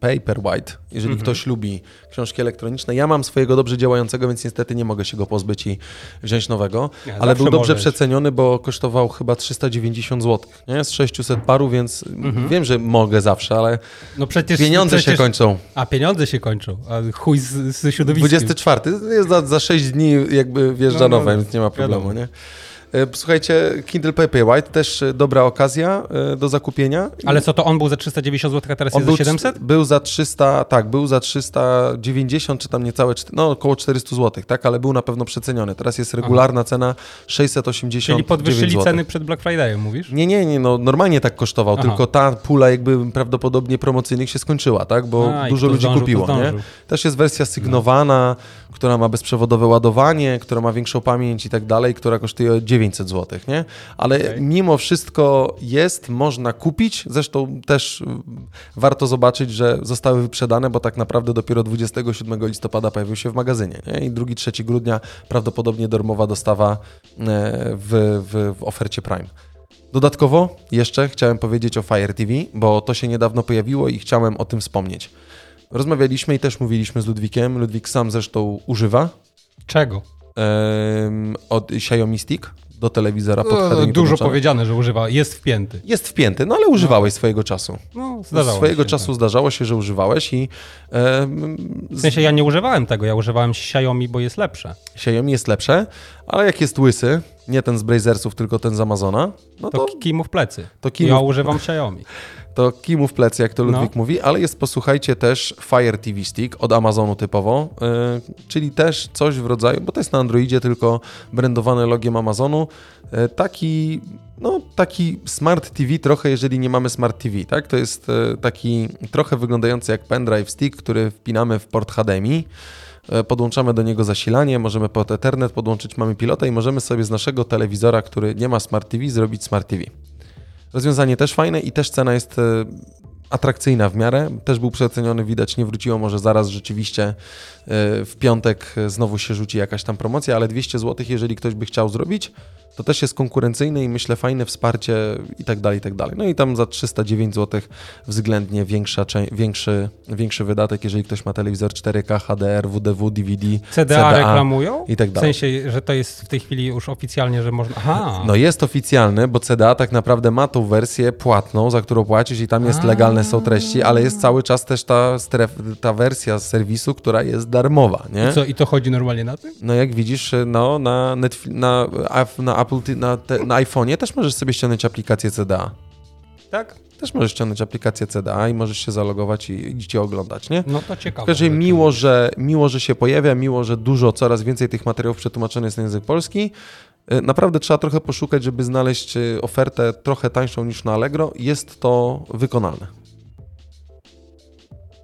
Paperwhite, jeżeli mhm. ktoś lubi książki elektroniczne. Ja mam swojego dobrze działającego, więc niestety nie mogę się go pozbyć i wziąć nowego, ale był dobrze możesz. przeceniony, bo kosztował chyba 390 zł, nie? z 600 paru, więc mhm. wiem, że mogę zawsze, ale no przecież, pieniądze przecież... się kończą. A pieniądze się kończą, a chuj z, z środowiskiem. 24, jest za, za 6 dni jakby wjeżdża no, no, nowe, więc nie ma problemu, wiadomo. nie? E, słuchajcie, Kindle Paperwhite też e, dobra okazja e, do zakupienia. Ale co to on był za 390 zł, a teraz on jest za 700? Był za 300, tak, był za 390 czy tam niecałe, no około 400 zł, tak, ale był na pewno przeceniony. Teraz jest regularna Aha. cena 680 Czyli podwyższyli zł. ceny przed Black Friday'em, mówisz? Nie, nie, nie, no normalnie tak kosztował, Aha. tylko ta pula jakby prawdopodobnie promocyjnych się skończyła, tak, bo a, dużo ludzi zdążył, kupiło, nie? Też jest wersja sygnowana, no. Która ma bezprzewodowe ładowanie, która ma większą pamięć i tak dalej, która kosztuje 9 900 zł, nie? Ale okay. mimo wszystko jest, można kupić. Zresztą też y, warto zobaczyć, że zostały wyprzedane, bo tak naprawdę dopiero 27 listopada pojawił się w magazynie. Nie? I 2-3 grudnia prawdopodobnie darmowa dostawa e, w, w, w ofercie Prime. Dodatkowo jeszcze chciałem powiedzieć o Fire TV, bo to się niedawno pojawiło i chciałem o tym wspomnieć. Rozmawialiśmy i też mówiliśmy z Ludwikiem. Ludwik sam zresztą używa. Czego? od Xiaomi Stick do telewizora pod no, Dużo powiedziane, że używa, jest wpięty. Jest wpięty, no ale używałeś no. swojego czasu. No, zdarzało swojego się, czasu tak. zdarzało się, że używałeś i... E, w sensie ja nie używałem tego, ja używałem Xiaomi, bo jest lepsze. Xiaomi jest lepsze, ale jak jest łysy, nie ten z Brazersów, tylko ten z Amazona, no to, to kij w plecy. To kij ja używam Xiaomi. To kij w plecy, jak to Ludwik no. mówi, ale jest, posłuchajcie, też Fire TV Stick od Amazonu typowo, yy, czyli też coś w rodzaju, bo to jest na Androidzie, tylko brandowane logiem Amazonu, yy, taki, no, taki Smart TV trochę, jeżeli nie mamy Smart TV, tak? To jest yy, taki trochę wyglądający jak pendrive stick, który wpinamy w port HDMI, podłączamy do niego zasilanie, możemy pod Ethernet podłączyć, mamy pilota i możemy sobie z naszego telewizora, który nie ma Smart TV, zrobić Smart TV. Rozwiązanie też fajne i też cena jest e, atrakcyjna w miarę. Też był przeceniony, widać, nie wróciło, może zaraz rzeczywiście e, w piątek znowu się rzuci jakaś tam promocja, ale 200 zł, jeżeli ktoś by chciał zrobić, to też jest konkurencyjne i myślę fajne wsparcie i tak dalej, i tak dalej. No i tam za 309 zł względnie większa, większy, większy wydatek, jeżeli ktoś ma telewizor 4K, HDR, WDW, DVD, CDA, CDA reklamują? I tak dalej. W sensie, że to jest w tej chwili już oficjalnie, że można... Aha. No jest oficjalny, bo CDA tak naprawdę ma tą wersję płatną, za którą płacisz i tam jest legalne są treści, ale jest cały czas też ta, stref, ta z serwisu, która jest darmowa, nie? I co, i to chodzi normalnie na tym? No jak widzisz, no na, Netflix, na, na Apple, na, te, na iPhone'ie też możesz sobie ściągnąć aplikację CDA. Tak? Też możesz ściągnąć aplikację CDA i możesz się zalogować i, i cię oglądać, nie? No to ciekawe. Także miło, że, miło, że się pojawia, miło, że dużo, coraz więcej tych materiałów przetłumaczonych jest na język polski. Y, naprawdę trzeba trochę poszukać, żeby znaleźć y, ofertę trochę tańszą niż na Allegro. Jest to wykonalne.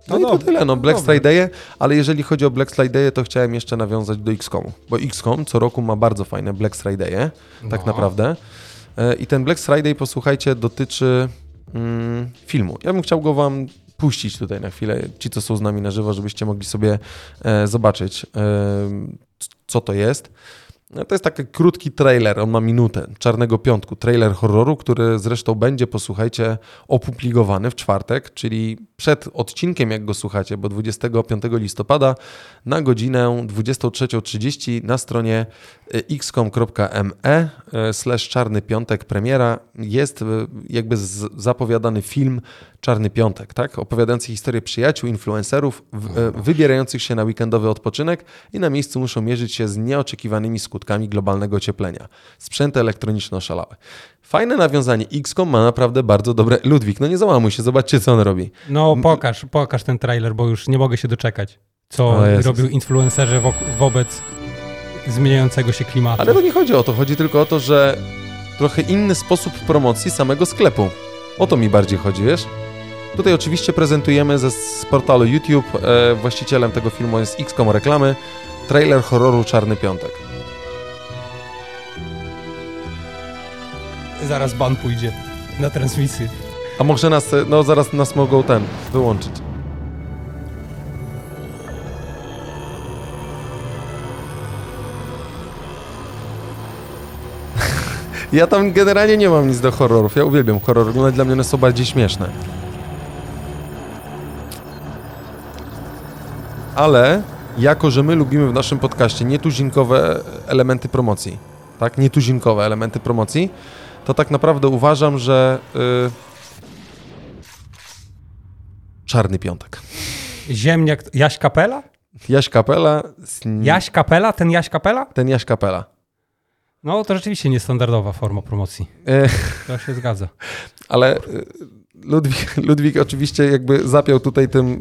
No, no i to tyle, no Black Friday, ale jeżeli chodzi o Black Friday, to chciałem jeszcze nawiązać do XCOM, bo XCOM co roku ma bardzo fajne Black Friday, tak no. naprawdę. E, I ten Black Friday, posłuchajcie, dotyczy mm, filmu. Ja bym chciał go wam puścić tutaj na chwilę, ci co są z nami na żywo, żebyście mogli sobie e, zobaczyć, e, co to jest. No, to jest taki krótki trailer, on ma minutę, Czarnego Piątku, trailer horroru, który zresztą będzie, posłuchajcie, opublikowany w czwartek, czyli przed odcinkiem, jak go słuchacie, bo 25 listopada na godzinę 23.30 na stronie e, xcom.me e, slash czarny piątek premiera. Jest e, jakby zapowiadany film Czarny Piątek, tak? opowiadający historię przyjaciół, influencerów wybierających się na weekendowy odpoczynek i na miejscu muszą mierzyć się z nieoczekiwanymi skutkami globalnego ocieplenia. Sprzęty elektroniczne oszalałe. Fajne nawiązanie. XCOM ma naprawdę bardzo dobre. Ludwik, no nie załamuj się, zobaczcie, co on robi. No pokaż, pokaż ten trailer, bo już nie mogę się doczekać. Co robił influencerzy wo wobec zmieniającego się klimatu. Ale to nie chodzi o to, chodzi tylko o to, że trochę inny sposób promocji samego sklepu. O to mi bardziej chodzi, wiesz? Tutaj oczywiście prezentujemy ze, z portalu YouTube, e, właścicielem tego filmu jest XCOM Reklamy, trailer horroru Czarny Piątek. Zaraz ban pójdzie na transmisję. A może nas, no zaraz nas mogą ten, wyłączyć. Ja tam generalnie nie mam nic do horrorów. Ja uwielbiam horror, ale dla mnie one są bardziej śmieszne. Ale jako, że my lubimy w naszym podcaście nietuzinkowe elementy promocji, tak? Nietuzinkowe elementy promocji, to tak naprawdę uważam, że yy... Czarny Piątek. Ziemniak, Jaś Kapela? Jaś Kapela. Jaś Kapela? Ten Jaś Kapela? Ten Jaś Kapela. No to rzeczywiście niestandardowa forma promocji. E... To się zgadza. Ale y, Ludwik, Ludwik oczywiście jakby zapiął tutaj tym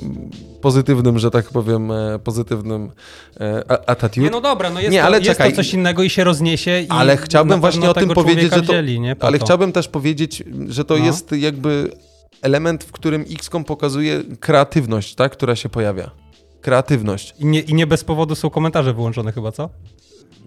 pozytywnym, że tak powiem, e, pozytywnym e, attitude. Nie, no dobra, no jest, nie, ale to, czekaj. jest to coś innego i się rozniesie. I ale chciałbym właśnie o tym powiedzieć, że to, wzięli, nie, ale to. chciałbym też powiedzieć, że to no. jest jakby element, w którym XCOM pokazuje kreatywność, tak, która się pojawia. Kreatywność. I nie, I nie bez powodu są komentarze wyłączone chyba, co?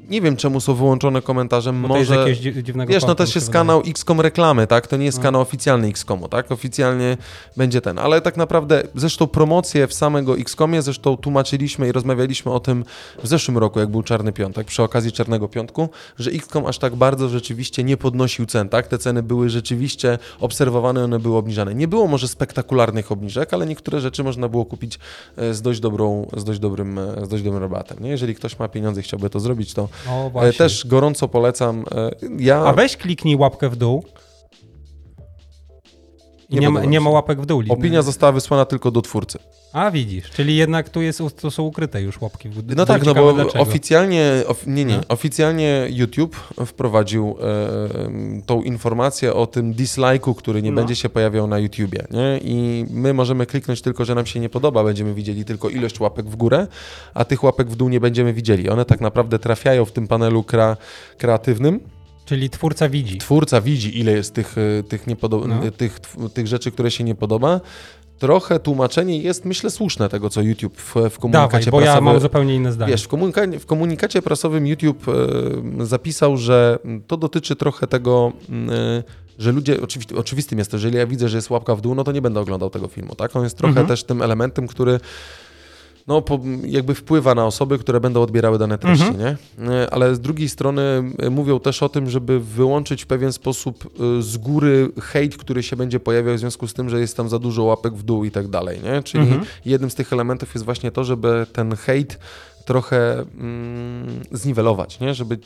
Nie wiem, czemu są wyłączone komentarze. Bo Może. To jest dziwnego Wiesz, no też jest kanał XCOM reklamy, tak? To nie jest no. kanał oficjalny XCOMu, tak? Oficjalnie będzie ten. Ale tak naprawdę, zresztą promocję w samego XCOMie, zresztą tłumaczyliśmy i rozmawialiśmy o tym w zeszłym roku, jak był Czarny Piątek, przy okazji Czarnego Piątku, że XCOM aż tak bardzo rzeczywiście nie podnosił cen, tak? Te ceny były rzeczywiście obserwowane, one były obniżane. Nie było może spektakularnych obniżek, ale niektóre rzeczy można było kupić e, z dość dobrą, z dość dobrym, e, z dość dobrym rabatem. Nie? Jeżeli ktoś ma pieniądze i chciałby to zrobić, to o, e, Też gorąco polecam. E, ja... A weź kliknij łapkę w dół. Nie, nie, ma, nie ma łapek w dół. Opinia została wysłana tylko do twórcy. A widzisz, czyli jednak tu jest, to są ukryte już łapki w dół. No tak, no bo dlaczego. oficjalnie, of, nie, nie, no. oficjalnie YouTube wprowadził e, tą informację o tym dislike'u, który nie no. będzie się pojawiał na YouTubie. Nie? I my możemy kliknąć tylko, że nam się nie podoba, będziemy widzieli tylko ilość łapek w górę, a tych łapek w dół nie będziemy widzieli. One tak naprawdę trafiają w tym panelu kra kreatywnym Czyli twórca widzi. Twórca widzi, ile jest tych, e, tych, niepodo- no. tych, tych rzeczy, które się nie podoba. Trochę tłumaczenie jest, myślę, słuszne tego, co YouTube w, w komunikacie Dawaj, bo prasowym... ja mam zupełnie inne zdanie. Wiesz, w, komunikacie, w komunikacie prasowym YouTube e, zapisał, że to dotyczy trochę tego, e, że ludzie, oczywi, oczywistym jest to, że jeżeli ja widzę, że jest łapka w dół, no to nie będę oglądał tego filmu, tak? On jest trochę mhm. też tym elementem, który no, po, jakby wpływa na osoby, które będą odbierały dane treści, mhm. nie? E, ale z drugiej strony e, mówią też o tym, żeby wyłączyć w pewien sposób e, z góry hejt, który się będzie pojawiał w związku z tym, że jest tam za dużo łapek w dół i tak dalej, nie? Czyli mhm. jednym z tych elementów jest właśnie to, żeby ten hejt trochę mm, zniwelować, nie? Żeby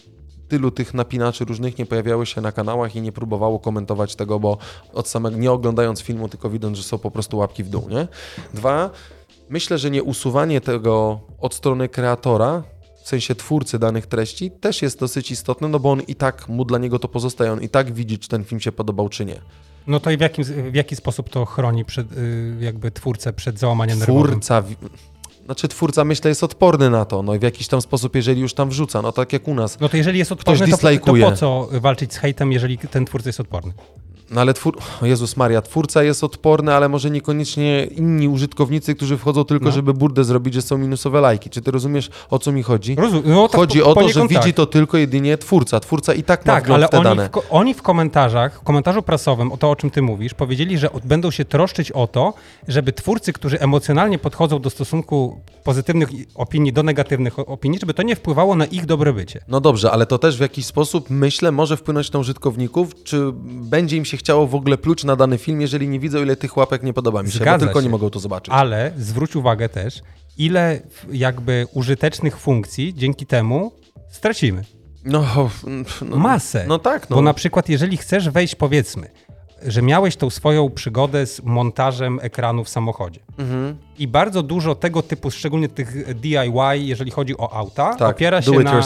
tylu tych napinaczy różnych nie pojawiały się na kanałach i nie próbowało komentować tego, bo od samego, nie oglądając filmu, tylko widząc, że są po prostu łapki w dół, nie? Dwa, Myślę, że nie usuwanie tego od strony kreatora, w sensie twórcy danych treści, też jest dosyć istotne, no bo on i tak mu dla niego to pozostaje, on i tak widzi, czy ten film się podobał, czy nie. No to i w, jakim, w jaki sposób to chroni przed, y, jakby twórcę przed załamaniem twórca, nerwowym? Znaczy twórca, myślę, jest odporny na to, no i w jakiś tam sposób, jeżeli już tam wrzuca, no tak jak u nas. No to jeżeli jest odporny, to, to po co walczyć z hejtem, jeżeli ten twórca jest odporny? No ale twór... O Jezus Maria, twórca jest odporny, ale może niekoniecznie inni użytkownicy, którzy wchodzą tylko, no. żeby burdę zrobić, że są minusowe lajki. Czy ty rozumiesz, o co mi chodzi? Rozum no, tak chodzi o to, że widzi tak. to tylko jedynie twórca. Twórca i tak, tak ma ale w te oni dane. W, oni w komentarzach, w komentarzu prasowym, o to, o czym ty mówisz, powiedzieli, że będą się troszczyć o to, żeby twórcy, którzy emocjonalnie podchodzą do stosunku pozytywnych opinii do negatywnych opinii, żeby to nie wpływało na ich dobrobycie. No dobrze, ale to też w jakiś sposób, myślę, może wpłynąć na użytkowników, czy będzie im się chciało w ogóle pluć na dany film, jeżeli nie widzą, ile tych łapek nie podoba mi się, Zgadza bo tylko się. nie mogą to zobaczyć. Ale zwróć uwagę też, ile jakby użytecznych funkcji dzięki temu stracimy. No, no masę. No tak. No. Bo na przykład, jeżeli chcesz wejść, powiedzmy, że miałeś tą swoją przygodę z montażem ekranu w samochodzie. Mhm. I bardzo dużo tego typu, szczególnie tych DIY, jeżeli chodzi o auta, tak, opiera się na,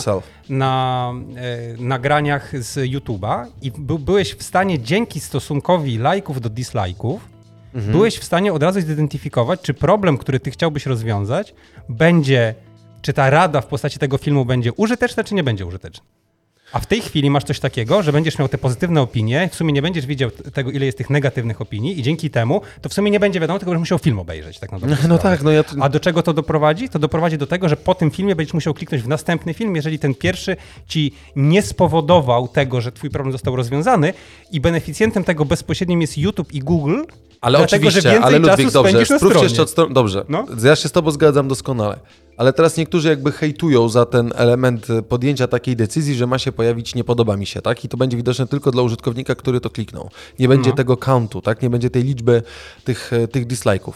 na e, nagraniach z YouTube'a i by, byłeś w stanie dzięki stosunkowi lajków do dislike'ów, mhm. byłeś w stanie od razu zidentyfikować, czy problem, który ty chciałbyś rozwiązać, będzie, czy ta rada w postaci tego filmu będzie użyteczna, czy nie będzie użyteczna. A w tej chwili masz coś takiego, że będziesz miał te pozytywne opinie, w sumie nie będziesz widział tego, ile jest tych negatywnych opinii i dzięki temu to w sumie nie będzie wiadomo, tylko będziesz musiał film obejrzeć. Tak no, no tak, no ja... A do czego to doprowadzi? To doprowadzi do tego, że po tym filmie będziesz musiał kliknąć w następny film, jeżeli ten pierwszy ci nie spowodował tego, że twój problem został rozwiązany i beneficjentem tego bezpośrednim jest YouTube i Google, ale Dlatego, oczywiście, ale Ludwik, dobrze, spróbź jeszcze od strony. Dobrze, no? ja się z tobą zgadzam doskonale. Ale teraz niektórzy jakby hejtują za ten element podjęcia takiej decyzji, że ma się pojawić nie podoba mi się, tak? I to będzie widoczne tylko dla użytkownika, który to kliknął. Nie będzie no. tego countu, tak? Nie będzie tej liczby tych, tych dislike'ów.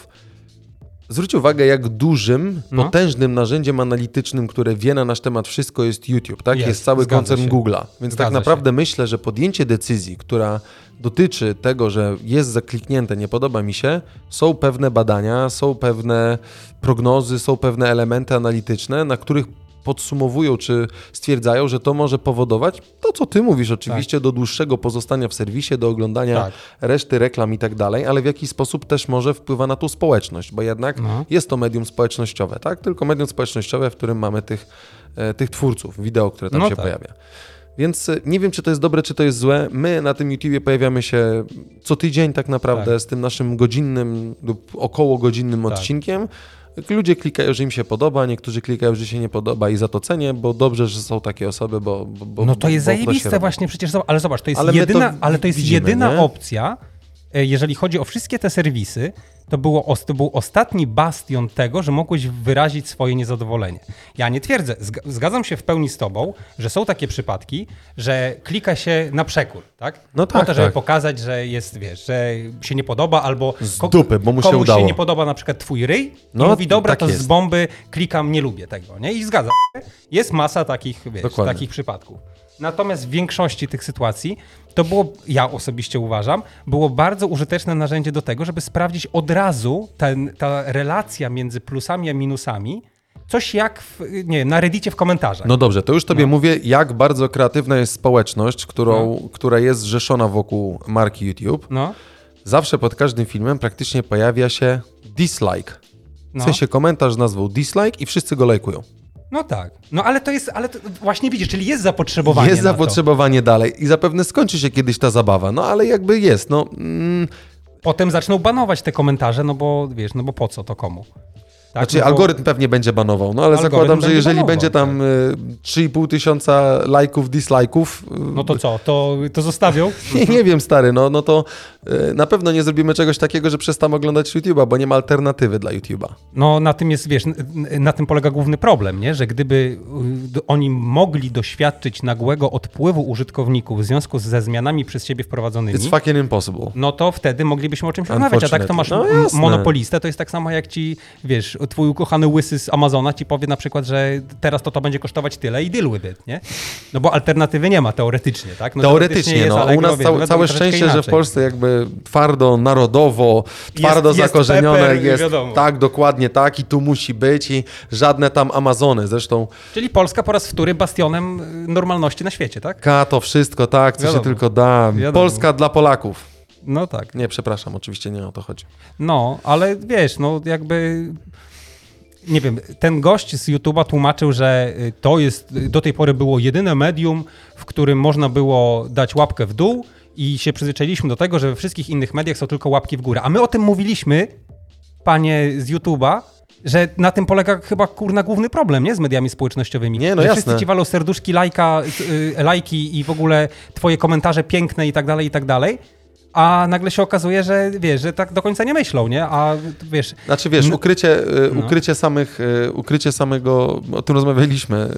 Zwróć uwagę, jak dużym, no. potężnym narzędziem analitycznym, które wie na nasz temat wszystko, jest YouTube, tak? Jest, jest cały koncern Google'a. Więc Zgadza tak naprawdę się. myślę, że podjęcie decyzji, która dotyczy tego, że jest zakliknięte, nie podoba mi się, są pewne badania, są pewne prognozy, są pewne elementy analityczne, na których podsumowują czy stwierdzają, że to może powodować to, co ty mówisz oczywiście, tak. do dłuższego pozostania w serwisie, do oglądania tak. reszty reklam i tak dalej, ale w jakiś sposób też może wpływa na tą społeczność, bo jednak no. jest to medium społecznościowe, tak? Tylko medium społecznościowe, w którym mamy tych, e, tych twórców wideo, które tam no się tak. pojawia. Więc e, nie wiem, czy to jest dobre, czy to jest złe. My na tym YouTubie pojawiamy się co tydzień tak naprawdę tak. z tym naszym godzinnym lub około godzinnym tak. odcinkiem. Ludzie klikają, że im się podoba, niektórzy klikają, że się nie podoba i za to cenię, bo dobrze, że są takie osoby, bo... bo no to jest bo, zajebiste to właśnie przecież, ale zobacz, to jest ale jedyna, to ale to jest widzimy, jedyna nie? opcja, e, jeżeli chodzi o wszystkie te serwisy, to, było, to był ostatni bastion tego, że mogłeś wyrazić swoje niezadowolenie. Ja nie twierdzę, zgadzam się w pełni z tobą, że są takie przypadki, że klika się na przekór, tak? No tak, po to, żeby tak. pokazać, że jest, wiesz, że się nie podoba, albo z dupy, bo mu się komuś udało. się nie podoba na przykład twój ryj no, i mówi, dobra, tak to jest. z bomby klikam, nie lubię tego, nie? I zgadzam się. Jest masa takich, wiesz, takich przypadków. Natomiast w większości tych sytuacji to było, ja osobiście uważam, było bardzo użyteczne narzędzie do tego, żeby sprawdzić od razu ten, ta relacja między plusami a minusami, coś jak w, nie na Reddicie w komentarzach. No dobrze, to już tobie no. mówię, jak bardzo kreatywna jest społeczność, którą, no. która jest zrzeszona wokół marki YouTube. No. Zawsze pod każdym filmem praktycznie pojawia się dislike. W no. sensie komentarz z nazwą dislike i wszyscy go lajkują. No tak. No ale to jest, ale to właśnie widzisz, czyli jest zapotrzebowanie. Jest zapotrzebowanie dalej i zapewne skończy się kiedyś ta zabawa. No ale jakby jest, no. Mm. Potem zaczną banować te komentarze, no bo wiesz, no bo po co to komu? Tak, znaczy, no algorytm pewnie będzie banował, no ale zakładam, że jeżeli banował, będzie tam tak. 3,5 tysiąca lajków, dislajków. No to co, to, to zostawią? nie, nie wiem, stary, no, no to y, na pewno nie zrobimy czegoś takiego, że przestamy oglądać YouTube'a, bo nie ma alternatywy dla YouTube'a. No na tym jest, wiesz, na tym polega główny problem, nie? że gdyby y, oni mogli doświadczyć nagłego odpływu użytkowników w związku ze zmianami przez siebie wprowadzonymi. It's fucking impossible. No to wtedy moglibyśmy o czymś rozmawiać, a tak to masz no, monopolistę, to jest tak samo jak ci, wiesz, twój ukochany łysy z Amazona ci powie na przykład, że teraz to to będzie kosztować tyle i deal with it, nie? No bo alternatywy nie ma teoretycznie, tak? No, teoretycznie, teoretycznie no. Allegro, u nas całe, całe szczęście, inaczej. że w Polsce jakby twardo, narodowo, twardo jest, zakorzenione jest, jest tak, dokładnie tak i tu musi być i żadne tam Amazony, zresztą... Czyli Polska po raz wtóry bastionem y, normalności na świecie, tak? Ka, to wszystko, tak, co wiadomo. się tylko da. Wiadomo. Polska dla Polaków. No tak. Nie, przepraszam, oczywiście nie o to chodzi. No, ale wiesz, no jakby nie wiem, ten gość z YouTube'a tłumaczył, że y, to jest, y, do tej pory było jedyne medium, w którym można było dać łapkę w dół i się przyzwyczailiśmy do tego, że we wszystkich innych mediach są tylko łapki w górę. A my o tym mówiliśmy, panie z YouTube'a, że na tym polega chyba kurna główny problem, nie? Z mediami społecznościowymi. Nie, no że jasne. wszyscy ci walą serduszki, lajka, yy, lajki i w ogóle twoje komentarze piękne i tak dalej, i tak dalej a nagle się okazuje, że wiesz, że tak do końca nie myślą, nie? A wiesz... Znaczy wiesz, ukrycie, y, no. ukrycie samych, y, ukrycie samego, o tym rozmawialiśmy,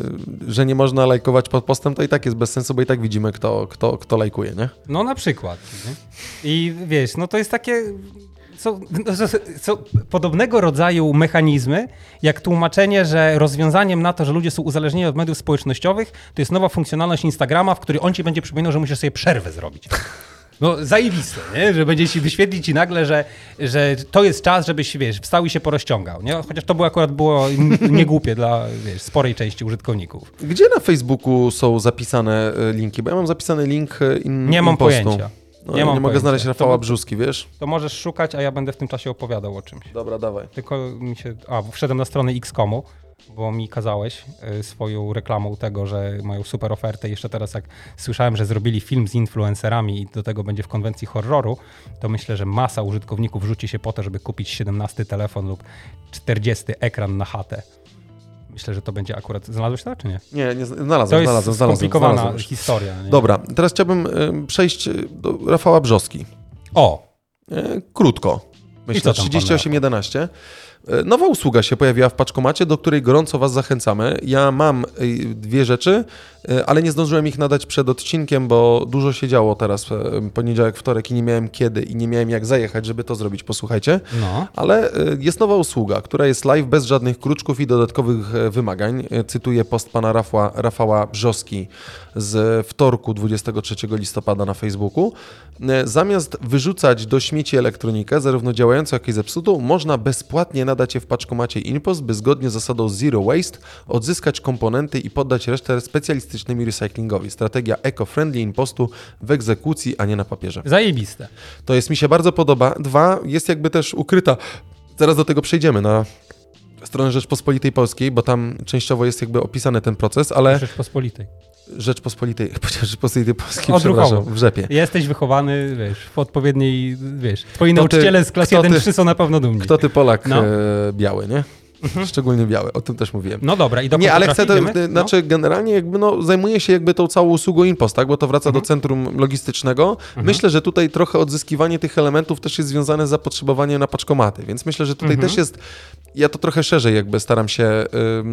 że nie można lajkować pod postem, to i tak jest bez sensu, bo i tak widzimy, kto, kto, kto lajkuje, nie? No na przykład. Nie? I wiesz, no to jest takie... Co, co, podobnego rodzaju mechanizmy, jak tłumaczenie, że rozwiązaniem na to, że ludzie są uzależnieni od mediów społecznościowych, to jest nowa funkcjonalność Instagrama, w której on ci będzie przypominał, że musisz sobie przerwę zrobić. No zajebiste, nie? Że będzie ci wyświetlić ci nagle, że, że to jest czas, żebyś, wiesz, wstał i się porozciągał, nie? Chociaż to było akurat było niegłupie dla, wiesz, sporej części użytkowników. Gdzie na Facebooku są zapisane e, linki? Bo ja mam zapisany link e, in, Nie mam pojęcia. No, nie, mam nie mogę znaleźć Rafała to, Brzuski, wiesz? To możesz szukać, a ja będę w tym czasie opowiadał o czymś. Dobra, dawaj. Tylko mi się... A, wszedłem na stronę Xcomu bo mi kazałeś y, swoją reklamą tego, że mają super ofertę. Jeszcze teraz, jak słyszałem, że zrobili film z influencerami i do tego będzie w konwencji horroru, to myślę, że masa użytkowników rzuci się po to, żeby kupić 17 telefon lub 40 ekran na chatę. Myślę, że to będzie akurat. Znalazłeś to, czy nie? Nie, nie znalazłem. To jest znalazłem, skomplikowana znalazłem historia. Nie? Dobra, teraz chciałbym przejść do Rafała Brzoski. O! Krótko. Myślę, 3811. E, nowa usługa się pojawiła w paczkomacie, do której gorąco Was zachęcamy. Ja mam e, dwie rzeczy, e, ale nie zdążyłem ich nadać przed odcinkiem, bo dużo się działo teraz poniedziałek, wtorek i nie miałem kiedy i nie miałem jak zajechać, żeby to zrobić. Posłuchajcie. No. Ale jest nowa usługa, która jest live bez żadnych kruczków i dodatkowych wymagań. Cytuję post pana Rafała, Rafała Brzoski z wtorku 23 listopada na Facebooku. Zamiast wyrzucać do śmieci elektronikę, zarówno działającą, jak i zepsutą, można bezpłatnie nadać je w paczkomacie InPost, by zgodnie z zasadą Zero Waste odzyskać komponenty i poddać resztę specjalistycznemu recyklingowi. Strategia eco-friendly InPostu w egzekucji, a nie na papierze. Zajebiste. To jest mi się bardzo podoba. Dwa, jest jakby też ukryta. Zaraz do tego przejdziemy na stronę Rzeczpospolitej Polskiej, bo tam częściowo jest jakby opisany ten proces, ale... Rzeczpospolitej. Rzeczpospolitej, chociaż Rzeczpospolitej Polskiej, przepraszam, w rzepie. Jesteś wychowany, wiesz, w odpowiedniej, wiesz, twoi kto nauczyciele ty, z klas 1-3 są na pewno dumni. Kto ty Polak no. e, biały, nie? Mhm. Szczególnie białe, o tym też mówiłem. No dobra, i do Nie, ale chcę to, no. znaczy generalnie jakby no, zajmuje się jakby tą całą usługą InPost, tak? bo to wraca mhm. do centrum logistycznego. Mhm. Myślę, że tutaj trochę odzyskiwanie tych elementów też jest związane z zapotrzebowaniem na paczkomaty, więc myślę, że tutaj mhm. też jest ja to trochę szerzej jakby staram się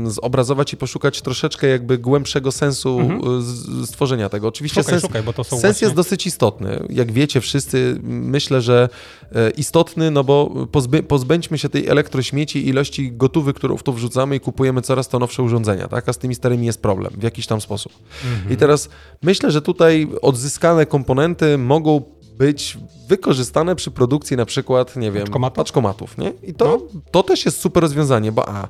zobrazować i poszukać troszeczkę jakby głębszego sensu mhm. stworzenia tego. Oczywiście szukaj, sens, szukaj, sens właśnie... jest dosyć istotny. Jak wiecie wszyscy, myślę, że e, istotny, no bo pozby, pozbędźmy się tej elektrośmieci, ilości gotowych, którą w to wrzucamy i kupujemy coraz to nowsze urządzenia, tak? A z tymi starymi jest problem w jakiś tam sposób. Mhm. I teraz myślę, że tutaj odzyskane komponenty mogą być wykorzystane przy produkcji na przykład, nie wiem, paczkomatów, paczkomatów nie? I to, no. to też jest super rozwiązanie, bo a,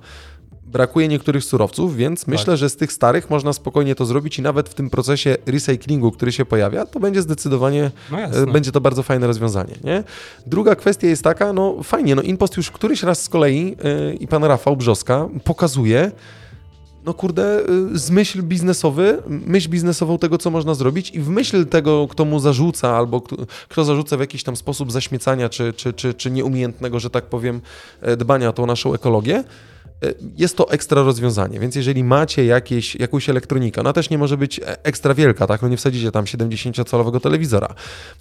brakuje niektórych surowców, więc tak. myślę, że z tych starych można spokojnie to zrobić i nawet w tym procesie recyklingu, który się pojawia, to będzie zdecydowanie, no e, będzie to bardzo fajne rozwiązanie. Nie? Druga kwestia jest taka, no fajnie, no Impost już któryś raz z kolei yy, i pan Rafał Brzoska pokazuje, no kurde, y, zmyśl biznesowy, myśl biznesową tego, co można zrobić i w myśl tego, kto mu zarzuca albo kto, kto zarzuca w jakiś tam sposób zaśmiecania czy, czy, czy, czy nieumiejętnego, że tak powiem, e, dbania o tą naszą ekologię, E, jest to ekstra rozwiązanie, więc jeżeli macie jakieś, jakąś elektronikę, ona też nie może być e, ekstra wielka, tak? No nie wsadzicie tam 70-calowego telewizora.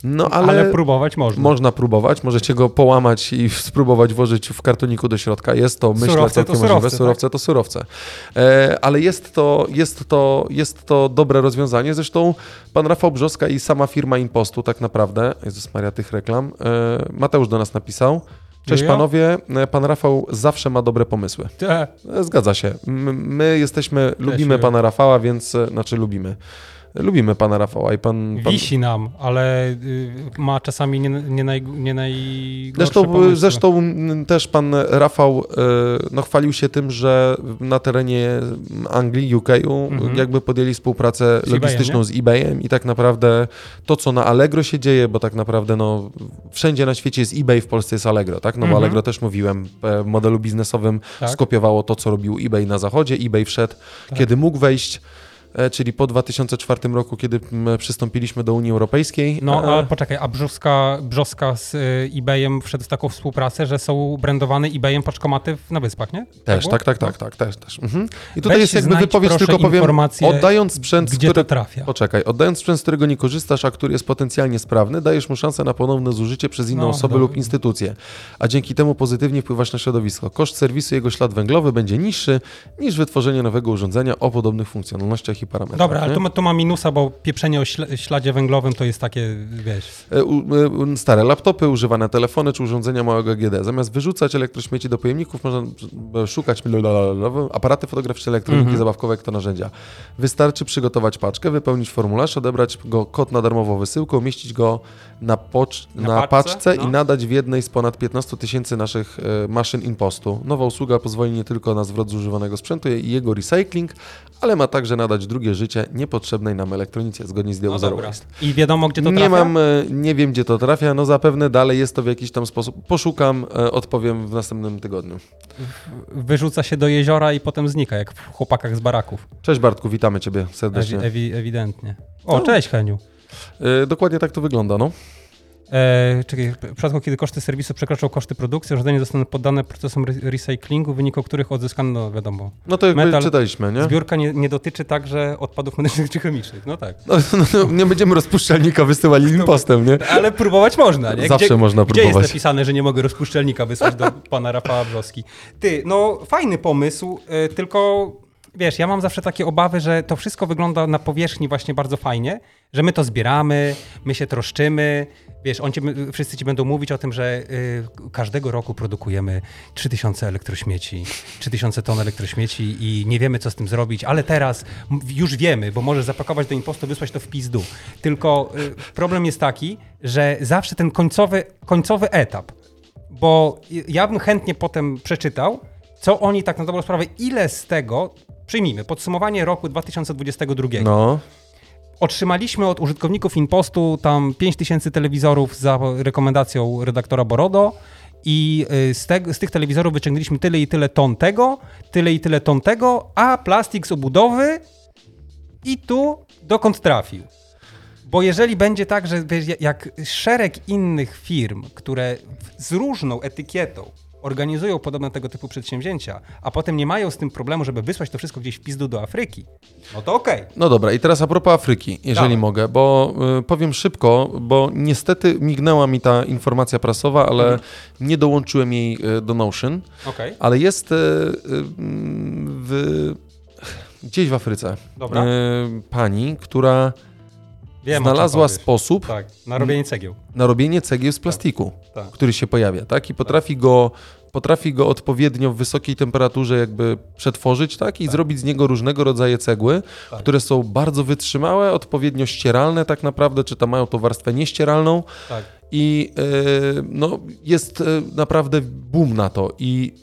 No ale, ale próbować można. Można próbować, możecie go połamać i spróbować włożyć w kartoniku do środka. Jest to, myślę, surowce całkiem to możliwe. Surowce, surowce tak? to surowce. E, ale jest to, jest, to, jest to dobre rozwiązanie. Zresztą pan Rafał Brzoska i sama firma Impostu tak naprawdę, Jezus Maria tych reklam, e, Mateusz do nas napisał, Cześć panowie, pan Rafał zawsze ma dobre pomysły. Tak. Zgadza się. My jesteśmy, lubimy pana Rafała, więc, znaczy lubimy. Lubimy pana Rafała i pan... pan... Wisi nam, ale y, ma czasami nie, nie, naj, nie najgorsze zresztą, pomysły. zresztą też pan Rafał y, no, chwalił się tym, że na terenie Anglii, UK mhm. jakby podjęli współpracę z logistyczną z eBayem i tak naprawdę to, co na Allegro się dzieje, bo tak naprawdę no, wszędzie na świecie jest eBay, w Polsce jest Allegro, tak? No bo mhm. Allegro też mówiłem, w modelu biznesowym tak. skopiowało to, co robił eBay na zachodzie. eBay wszedł, tak. kiedy mógł wejść E, czyli po 2004 roku, kiedy przystąpiliśmy do Unii Europejskiej. No, e, ale poczekaj, a Brzoska, Brzoska z e, eBayem wszedł w taką współpracę, że są brandowane eBayem paczkomaty na Wyspach, nie? Też, tak, tak, tak, tak, też, też. Mhm. I tutaj jest jakby wypowiedź, tylko powiem, oddając sprzęt, gdzie który, to trafia. Poczekaj, oddając sprzęt, z którego nie korzystasz, a który jest potencjalnie sprawny, dajesz mu szansę na ponowne zużycie przez inną no, osobę no. lub instytucję, a dzięki temu pozytywnie wpływasz na środowisko. Koszt serwisu jego ślad węglowy będzie niższy niż wytworzenie nowego urządzenia o podobnych funkcjonalnościach i parametrach. Dobra, ale to ma, to ma minusa, bo pieprzenie o śladzie węglowym to jest takie, wiesz... E, e, stare laptopy, używane telefony czy urządzenia małego GD. Zamiast wyrzucać elektrośmieci do pojemników, można szukać aparaty fotograficzne, elektroniki mhm. zabawkowe, jak to narzędzia. Wystarczy przygotować paczkę, wypełnić formularz, odebrać go kod na darmową wysyłkę, umieścić go na, pocz- na, na paczce no. i nadać w jednej z ponad 15 tysięcy naszych e, maszyn impostu. Nowa usługa pozwoli nie tylko na zwrot zużywanego sprzętu i jego recycling, ale ma także nadać drugie życie niepotrzebnej nam elektronice, zgodnie z Diało no I wiadomo, gdzie to trafia? Nie mam, e, nie wiem, gdzie to trafia, no zapewne dalej jest to w jakiś tam sposób. Poszukam, e, odpowiem w następnym tygodniu. Wyrzuca się do jeziora i potem znika, jak w chłopakach z baraków. Cześć Bartku, witamy Ciebie serdecznie. Ewi ewidentnie. O, no. cześć Heniu. Dokładnie tak to wygląda, no. E, czekaj, w przypadku, kiedy koszty serwisu przekroczą koszty produkcji, urządzenia zostaną poddane procesom recyklingu, w wyniku których odzyskano, no wiadomo. No to jakby metal, czytaliśmy, nie? Zbiórka nie, nie, dotyczy także odpadów medycznych czy chemicznych, no tak. No, no, no nie będziemy rozpuszczalnika wysyłali impostem, nie? Ale próbować można, nie? Zawsze gdzie, można próbować. Gdzie jest napisane, że nie mogę rozpuszczalnika wysłać do pana Rafała Brzoski? Ty, no fajny pomysł, y, tylko wiesz, ja mam zawsze takie obawy, że to wszystko wygląda na powierzchni właśnie bardzo fajnie, że my to zbieramy, my się troszczymy, wiesz, on ci, wszyscy ci będą mówić o tym, że y, każdego roku produkujemy 3000 elektrośmieci, 3000 ton elektrośmieci i nie wiemy, co z tym zrobić, ale teraz już wiemy, bo możesz zapakować do impostu, wysłać to w pizdu. Tylko y, problem jest taki, że zawsze ten końcowy, końcowy etap, bo ja bym chętnie potem przeczytał, co oni tak na dobrą sprawę, ile z tego, przyjmijmy, podsumowanie roku 2022. No. Otrzymaliśmy od użytkowników Impostu tam 5000 telewizorów za rekomendacją redaktora Borodo i y, z, te, z, tych telewizorów wyciągnęliśmy tyle i tyle ton tego, tyle i tyle ton tego, a plastik z obudowy i tu dokąd trafił. Bo jeżeli będzie tak, że jak szereg innych firm, które z różną etykietą organizują podobne tego typu przedsięwzięcia, a potem nie mają z tym problemu, żeby wysłać to wszystko gdzieś w pizdu do Afryki, no to okej. Okay. No dobra, i teraz a propos Afryki, jeżeli Dawaj. mogę, bo y, powiem szybko, bo niestety mignęła mi ta informacja prasowa, ale mhm. nie dołączyłem jej y, do Notion, okay. ale jest y, y, w, gdzieś w Afryce Dobra. Y, pani, która Wiem, znalazła sposób tak, na robienie cegieł. Na robienie cegieł z plastiku, tak, tak. który się pojawia, tak? I potrafi tak. go potrafi go odpowiednio w wysokiej temperaturze jakby przetworzyć, tak? I tak. zrobić z niego różnego rodzaju cegły, tak. które są bardzo wytrzymałe, odpowiednio ścieralne tak naprawdę, czy tam mają tą warstwę nieścieralną. Tak. I yy, no, jest yy, naprawdę boom na to i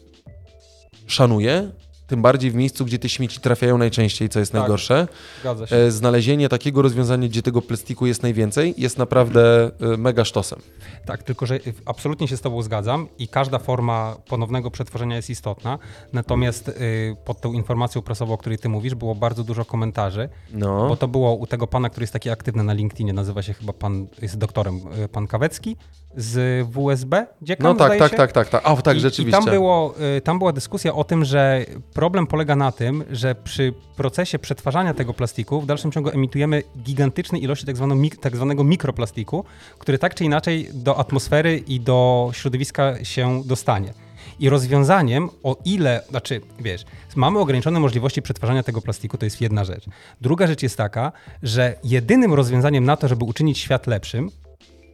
szanuję, tym bardziej w miejscu, gdzie te śmieci trafiają najczęściej, co jest tak, najgorsze. Zgadza się. E, znalezienie takiego rozwiązania, gdzie tego plastiku jest najwięcej, jest naprawdę e, mega sztosem. Tak, tylko że absolutnie się z Tobą zgadzam i każda forma ponownego przetworzenia jest istotna. Natomiast y, pod tą informacją prasową, o której Ty mówisz, było bardzo dużo komentarzy, no. bo to było u tego pana, który jest taki aktywny na LinkedInie, nazywa się chyba pan, jest doktorem, y, pan Kawecki z WSB, dziekan, No tak, tak, tak, tak, tak. O, tak, I, rzeczywiście. I tam, było, y, tam była dyskusja o tym, że problem polega na tym, że przy procesie przetwarzania tego plastiku w dalszym ciągu emitujemy gigantyczne ilości tak, zwaną, tak zwanego mikroplastiku, który tak czy inaczej do atmosfery i do środowiska się dostanie. I rozwiązaniem, o ile, znaczy, wiesz, mamy ograniczone możliwości przetwarzania tego plastiku, to jest jedna rzecz. Druga rzecz jest taka, że jedynym rozwiązaniem na to, żeby uczynić świat lepszym,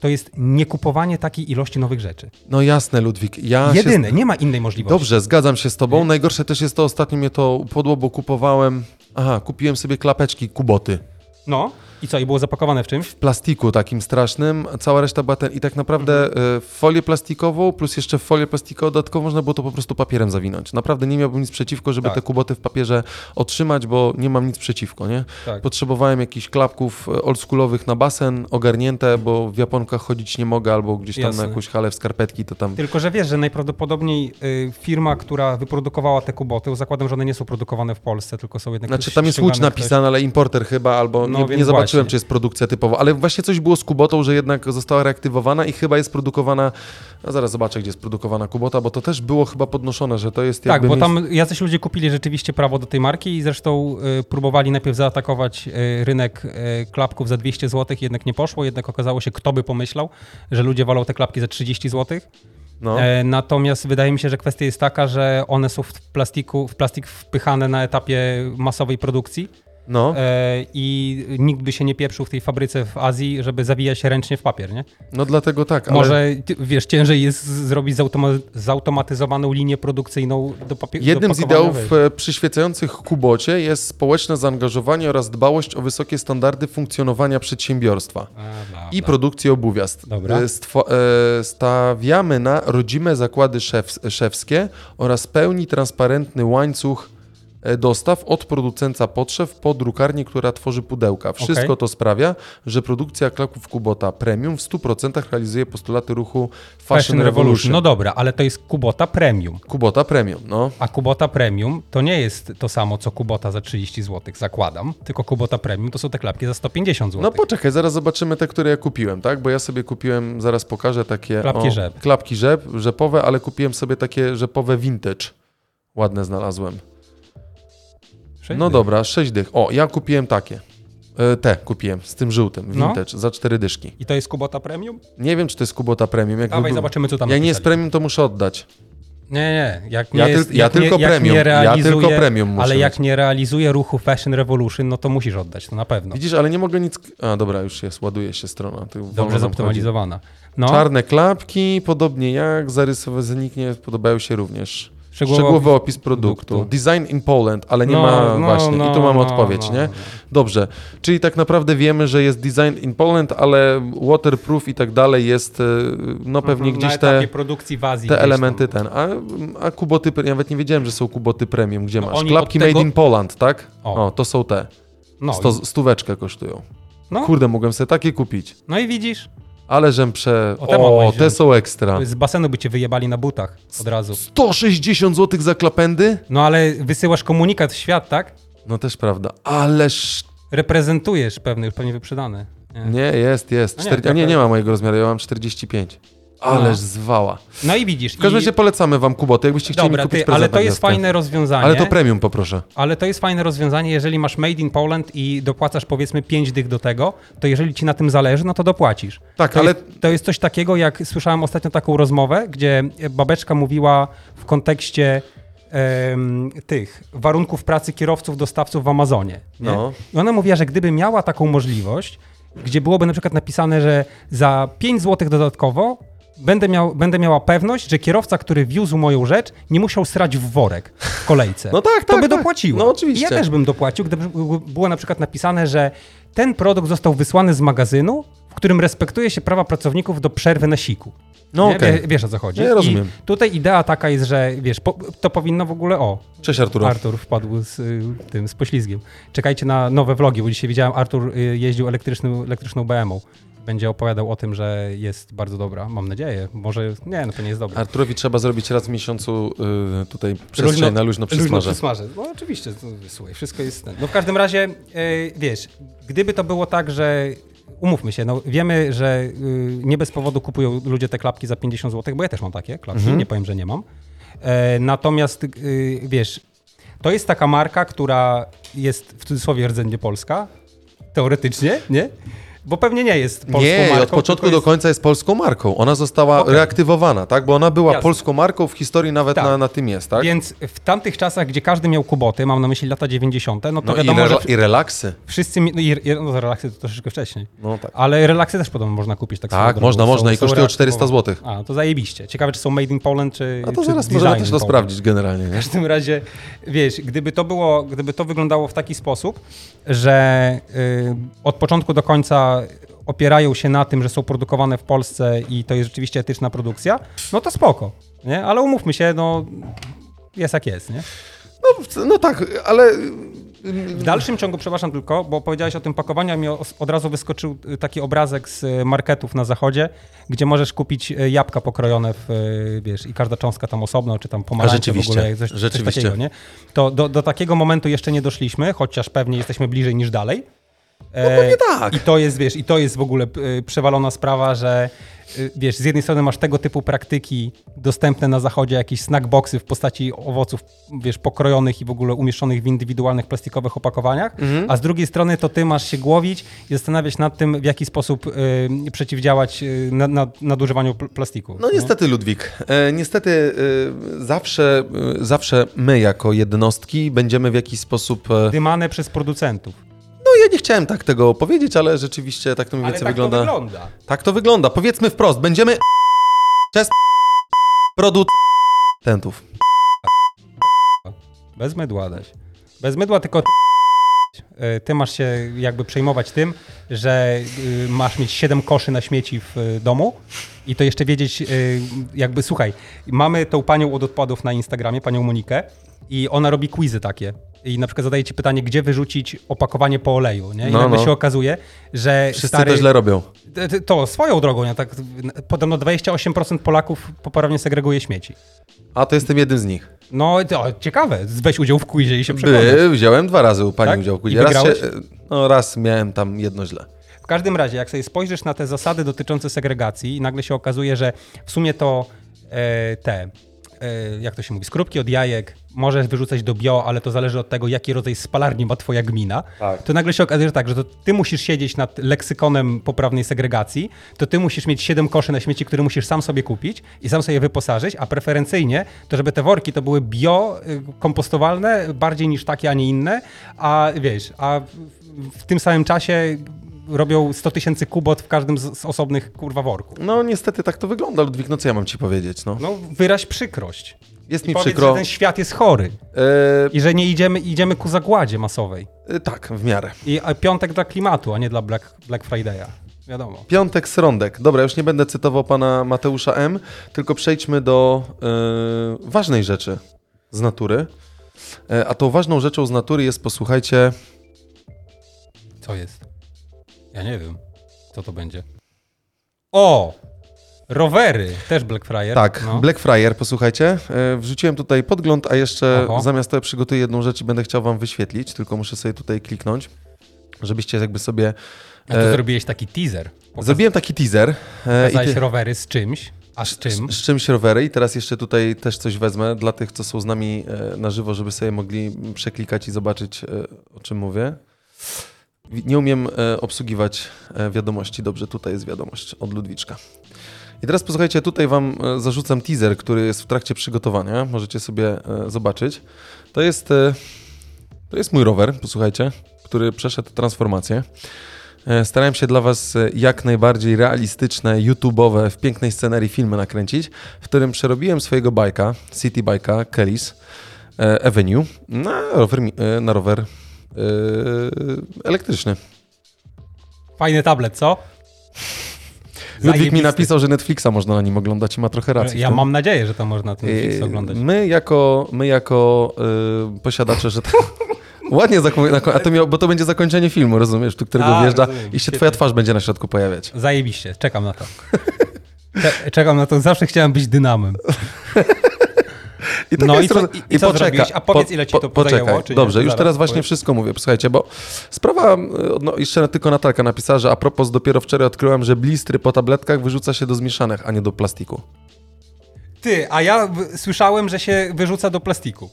to jest niekupowanie takiej ilości nowych rzeczy. No jasne, Ludwik. Ja Jedyne, się... nie ma innej możliwości. Dobrze, zgadzam się z tobą. Najgorsze też jest to, ostatnio mnie to upodło, bo kupowałem, aha, kupiłem sobie klapeczki Kuboty. No. I co, i było zapakowane w czymś? W plastiku takim strasznym, cała reszta była ten, i tak naprawdę mhm. E, folię plastikową, plus jeszcze folię plastikową dodatkowo można było to po prostu papierem zawinąć. Naprawdę nie miałbym nic przeciwko, żeby tak. te kuboty w papierze otrzymać, bo nie mam nic przeciwko, nie? Tak. Potrzebowałem jakichś klapków e, oldschoolowych na basen, ogarnięte, bo w Japonkach chodzić nie mogę, albo gdzieś tam Jasne. na jakąś halę w skarpetki, to tam... Tylko, że wiesz, że najprawdopodobniej y, firma, która wyprodukowała te kuboty, zakładam, że one nie są produkowane w Polsce, tylko są jednak... Znaczy tam jest Łódź napisane, ale importer chyba, albo no, nie, nie zobaczyłem zobaczyłem, czy jest produkcja typowa, ale właśnie coś było z Kubotą, że jednak została reaktywowana i chyba jest produkowana, no zaraz zobaczę, gdzie jest produkowana Kubota, bo to też było chyba podnoszone, że to jest Tak, bo tam jacyś ludzie kupili rzeczywiście prawo do tej marki i zresztą y, próbowali najpierw zaatakować y, rynek y, klapków za 200 zł, jednak nie poszło, jednak okazało się, kto by pomyślał, że ludzie wolą te klapki za 30 zł. No. E, natomiast wydaje mi się, że kwestia jest taka, że one są w plastiku, w plastik wpychane na etapie masowej produkcji no. E, I nikt by się nie pieprzył w tej fabryce w Azji, żeby zawijać ręcznie w papier, nie? No dlatego tak. Ale... Może, wiesz, ciężej jest zrobić zautoma zautomatyzowaną linię produkcyjną do papieru. Jednym z ideałów wiesz. przyświecających Kubocie jest społeczne zaangażowanie oraz dbałość o wysokie standardy funkcjonowania przedsiębiorstwa A, bla, i produkcji obuwia. Dobra. E, e, stawiamy na rodzime zakłady szef szewskie oraz pełni transparentny łańcuch E, dostaw od producenta potrzeb po drukarnię, która tworzy pudełka. Wszystko okay. to sprawia, że produkcja klaków Kubota Premium w 100% realizuje postulaty ruchu Fashion, Fashion Revolution. Revolution. No dobra, ale to jest Kubota Premium. Kubota Premium, no. A Kubota Premium to nie jest to samo, co Kubota za 30 zł, zakładam, tylko Kubota Premium to są te klapki za 150 zł. No poczekaj, zaraz zobaczymy te, które ja kupiłem, tak? Bo ja sobie kupiłem, zaraz pokażę takie... Klapki o, rzep. Klapki rzep, rzepowe, ale kupiłem sobie takie rzepowe vintage. Ładne znalazłem. No dych. dobra, 6 dych. O, ja kupiłem takie. E, te kupiłem z tym żółtym, no. vintage, no. za cztery dyszki. I to jest Kubota Premium? Nie wiem, czy to jest Kubota Premium. Jak Dawaj, zobaczymy, co tam Jak nie jest Premium, to muszę oddać. Nie, nie. Jak nie ja, jest, ty, ja tylko nie, premium. Nie realizuje, ja tylko premium muszę Ale jak nie realizuje ruchu Fashion Revolution, no to musisz oddać, to na pewno. Widzisz, ale nie mogę nic... A, dobra, już jest, ładuje się strona. Dobrze zoptymalizowana. No. Czarne klapki, podobnie jak zarysowe zaniknie, podobają się również. Szczegółowy, Szczegółowy opis produktu. produktu. Design in Poland, ale nie no, ma no, właśnie. No, I tu mamy no, odpowiedź, no, nie? No. Dobrze. Czyli tak naprawdę wiemy, że jest design in Poland, ale waterproof i tak dalej jest, e, no pewnie mhm, gdzieś te, produkcji w Azji te elementy ten. A, a kuboty, ja nawet nie wiedziałem, że są kuboty premium. Gdzie masz? Klapki tego... made in Poland, tak? O. o, to są te. No. Sto, stóweczkę kosztują. No. Kurde, mogłem sobie takie kupić. No i widzisz. Ale żem prze... O, o te są ekstra. Z basenu by cię wyjebali na butach od razu. 160 zł za klapędy? No ale wysyłasz komunikat w świat, tak? No też prawda. Ależ... Reprezentujesz pewnie, pewnie wyprzedany. Nie, nie jest, jest. No nie, Czter... nie, nie ma mojego rozmiaru, ja mam 45. Ależ no. zwała. No i widzisz. W każdym razie i... polecamy wam Kuboty, jakbyście chcieli Dobra, kupić ty, ale to jest fajne rozwiązanie. Ale to premium poproszę. Ale to jest fajne rozwiązanie, jeżeli masz made in Poland i dopłacasz powiedzmy 5 dych do tego, to jeżeli ci na tym zależy, no to dopłacisz. Tak, to ale... Jest, to jest coś takiego, jak słyszałem ostatnio taką rozmowę, gdzie babeczka mówiła w kontekście tych warunków pracy kierowców, dostawców w Amazonie. No. I ona mówiła, że gdyby miała taką możliwość, gdzie byłoby na przykład napisane, że za 5 zł dodatkowo będę, miał, będę miała pewność, że kierowca, który wiózł moją rzecz, nie musiał srać w worek w kolejce. No tak, tak. To by tak. dopłaciło. No oczywiście. ja też bym dopłacił, gdyby było na przykład napisane, że ten produkt został wysłany z magazynu, w którym respektuje się prawa pracowników do przerwy na siku. No okay. wiesz o co chodzi. Ja rozumiem. I tutaj idea taka jest, że wiesz, po, to powinno w ogóle o. Cześć Artur. Artur wpadł z y, tym, z poślizgiem. Czekajcie na nowe vlogi, bo dzisiaj widziałem, Artur y, jeździł elektryczną, elektryczną BMW będzie opowiadał o tym, że jest bardzo dobra. Mam nadzieję. Może nie, no to nie jest dobre. Arturowi trzeba zrobić raz w miesiącu y, tutaj przestrzeń luźno, na luźno przysmażę. Luźno No oczywiście, to, słuchaj, wszystko jest... No w każdym razie, y, wiesz, gdyby to było tak, że umówmy się, no wiemy, że y, nie bez powodu kupują ludzie te klapki za 50 zł, bo ja też mam takie klapki, mhm. nie powiem, że nie mam. E, natomiast y, wiesz, to jest taka marka, która jest w cudzysłowie rdzennie polska, teoretycznie, nie? Bo pewnie nie jest polską nie, marką. Nie, od początku jest... do końca jest polską marką. Ona została okay. reaktywowana, tak? Bo ona była Jasne. polską marką, w historii nawet tak. na, na tym jest, tak? Więc w tamtych czasach, gdzie każdy miał kuboty, mam na myśli lata 90., no to no wiadomo, i, że... i relaksy. Wszyscy, no, i, no relaksy to troszeczkę wcześniej. No tak. Ale relaksy też podobno można kupić tak Tak, można, są, można i kosztują 400 zł. A, to zajebiście. Ciekawe, czy są made in Poland, czy A to zaraz możemy też to sprawdzić generalnie, nie? W każdym razie, wiesz, gdyby to było, gdyby to wyglądało w taki sposób, że y, od początku do końca opierają się na tym, że są produkowane w Polsce i to jest rzeczywiście etyczna produkcja, no to spoko, nie? Ale umówmy się, no jest jak jest, nie? No, no tak, ale... W dalszym ciągu, przepraszam tylko, bo powiedziałeś o tym pakowaniu, a mi od razu wyskoczył y, taki obrazek z y, marketów na zachodzie, gdzie możesz kupić y, jabłka pokrojone w, wiesz, i każda cząstka tam osobno, czy tam pomarańcze w ogóle, coś, rzeczywiście. coś takiego, nie? To do, do takiego momentu jeszcze nie doszliśmy, chociaż pewnie jesteśmy bliżej niż dalej. No pewnie tak. I to jest, wiesz, i to jest w ogóle y, przewalona sprawa, że y, wiesz, z jednej strony masz tego typu praktyki dostępne na zachodzie, jakieś snackboxy w postaci owoców, wiesz, pokrojonych i w ogóle umieszczonych w indywidualnych plastikowych opakowaniach, mhm. a z drugiej strony to ty masz się głowić i zastanawiać nad tym, w jaki sposób y, przeciwdziałać y, na, na, nadużywaniu plastiku. No niestety, Ludwik, e, niestety e, zawsze, e, zawsze my jako jednostki będziemy w jakiś sposób... E, Dymane przez producentów. Ja nie chciałem tak tego powiedzieć, ale rzeczywiście tak to mniej więcej tak wygląda. To wygląda. Tak to wygląda. Powiedzmy wprost, będziemy przez producentów. Bez mydła dać. Bez mydła, tylko e, ty masz się jakby przejmować tym, że y, masz mieć 7 koszy na śmieci w y, domu i to jeszcze wiedzieć, y, jakby słuchaj, mamy tą panią od odpadów na Instagramie, panią Monikę i ona robi quizy takie i na przykład zadaje ci pytanie, gdzie wyrzucić opakowanie po oleju, nie? I no, nagle no. się okazuje, że Wszyscy stary, to źle robią. To swoją drogą, nie? Tak, podobno 28% Polaków poprawnie segreguje śmieci. A to jestem jednym z nich. No, to ciekawe. Weź udział w quizie i się przekonasz. By, wziąłem dwa razy u pani tak? udział w quizie. Raz, się, no, raz miałem tam jedno źle. W każdym razie, jak sobie spojrzysz na te zasady dotyczące segregacji i nagle się okazuje, że w sumie to e, te jak to się mówi, skrupki od jajek możesz wyrzucać do bio, ale to zależy od tego, jaki rodzaj spalarni ma twoja gmina, tak. to nagle się okazuje, że tak, że to ty musisz siedzieć nad leksykonem poprawnej segregacji, to ty musisz mieć 7 koszy na śmieci, które musisz sam sobie kupić i sam sobie wyposażyć, a preferencyjnie to, żeby te worki to były bio, y, kompostowalne, bardziej niż takie, a nie inne, a wiesz, a w tym samym czasie robią 100 tysięcy kubot w każdym z, z, osobnych kurwa worków. No niestety tak to wygląda, Ludwik, no co ja mam ci powiedzieć, no. No wyraź przykrość. Jest I mi powiedz, przykro. że ten świat jest chory. E... I że nie idziemy, idziemy ku zagładzie masowej. E, tak, w miarę. I piątek dla klimatu, a nie dla Black, Black Friday'a. Wiadomo. Piątek srądek. Dobra, już nie będę cytował pana Mateusza M., tylko przejdźmy do e, ważnej rzeczy z natury. E, a tą ważną rzeczą z natury jest, posłuchajcie... Co jest? Ja nie wiem, co to będzie. O! Rowery, też Blackfriar. Tak, no. Blackfriar, posłuchajcie. E, wrzuciłem tutaj podgląd, a jeszcze Oho. zamiast tego przygotuję jedną rzecz i będę chciał wam wyświetlić, tylko muszę sobie tutaj kliknąć, żebyście jakby sobie... A tu e... zrobiłeś taki teaser. Pokaz... Zrobiłem taki teaser. E, Pokazałeś ty... rowery z czymś, A z czym? Z, z czymś rowery i teraz jeszcze tutaj też coś wezmę dla tych, co są z nami e, na żywo, żeby sobie mogli przeklikać i zobaczyć, o czym mówię. Nie umiem e, obsługiwać wiadomości. Dobrze, tutaj jest wiadomość od Ludwiczka. I teraz posłuchajcie, tutaj wam zarzucam teaser, który jest w trakcie przygotowania. Możecie sobie zobaczyć. To jest, to jest mój rower, posłuchajcie, który przeszedł transformację. E, starałem się dla Was e, jak najbardziej realistyczne, YouTube'owe, w pięknej scenerii filmy nakręcić, w którym przerobiłem swojego bajka, city bajka Kellys e, Avenue na rower, na rower elektryczny. Fajny tablet, co? Ludwik mi napisał, że Netflixa można na nim oglądać i ma trochę racji. Ja mam nadzieję, że to można na Netflixa oglądać. My jako, my jako yy, posiadacze, że... Ładnie zakończenie, a to miał, bo to będzie zakończenie filmu, rozumiesz, tu którego a, wjeżdża rozumiem. i się twoja twarz będzie na środku pojawiać. Zajebiście, czekam na to. czekam na to, zawsze chciałem być dynamem. I no i co, i, i co poczeka, A powiedz, po, ile ci to poczekaj. zajęło? Dobrze, już teraz właśnie wszystko mówię. Słuchajcie, bo sprawa, no, jeszcze tylko Natalka napisała, że a propos dopiero wczoraj odkryłem, że blistry po tabletkach wyrzuca się do zmieszanych, a nie do plastiku. Ty, a ja słyszałem, że się wyrzuca do plastiku.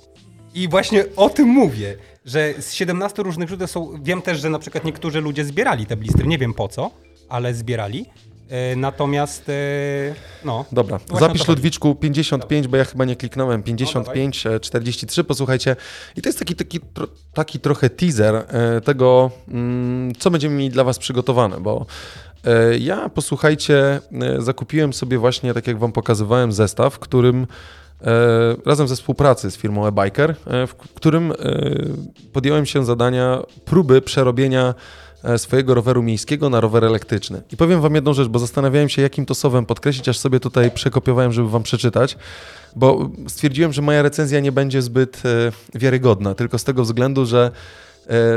I właśnie o tym mówię, że z 17 różnych źródeł są. Wiem też, że na przykład niektórzy ludzie zbierali te blistry, nie wiem po co, ale zbierali. E, natomiast, e, no. Dobra, zapisz Ludwiczku 55, Dobra. bo ja chyba nie kliknąłem. 55, no, 43, posłuchajcie. I to jest taki, taki, taki trochę teaser e, tego, mm, co będziemy mieli dla Was przygotowane, bo ja, posłuchajcie, zakupiłem sobie właśnie, tak jak Wam pokazywałem, zestaw, w którym E, razem ze współpracy z firmą e-Biker, e, w którym e, podjąłem się zadania próby przerobienia swojego roweru miejskiego na rower elektryczny. I powiem wam jedną rzecz, bo zastanawiałem się, jakim to słowem podkreślić, aż sobie tutaj przekopiowałem, żeby wam przeczytać, bo stwierdziłem, że moja recenzja nie będzie zbyt wiarygodna, tylko z tego względu, że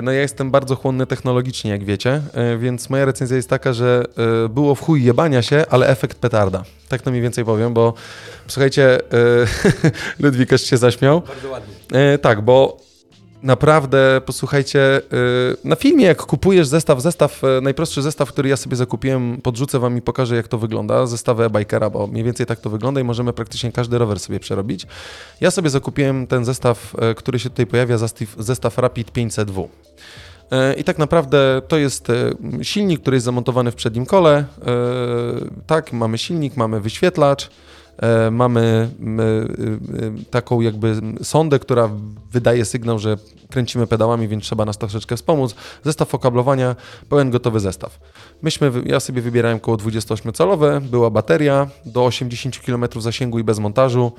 no ja jestem bardzo chłonny technologicznie, jak wiecie, więc moja recenzja jest taka, że było w chuj jebania się, ale efekt petarda. Tak to mniej więcej powiem, bo słuchajcie, e, Ludwik się zaśmiał. Bardzo ładnie. E, tak, bo naprawdę, posłuchajcie, e, na filmie jak kupujesz zestaw, zestaw, najprostszy zestaw, który ja sobie zakupiłem, podrzucę wam i pokażę jak to wygląda, zestawę e-bikera, bo mniej więcej tak to wygląda i możemy praktycznie każdy rower sobie przerobić. Ja sobie zakupiłem ten zestaw, który się tutaj pojawia, zestaw Rapid 500W. I tak naprawdę to jest silnik, który jest zamontowany w przednim kole. Tak, mamy silnik, mamy wyświetlacz, mamy taką jakby sondę, która wydaje sygnał, że kręcimy pedałami, więc trzeba nas troszeczkę wspomóc. Zestaw okablowania, pełen gotowy zestaw. Myśmy, ja sobie wybierałem około 28-calowe, była bateria do 80 km zasięgu i bez montażu.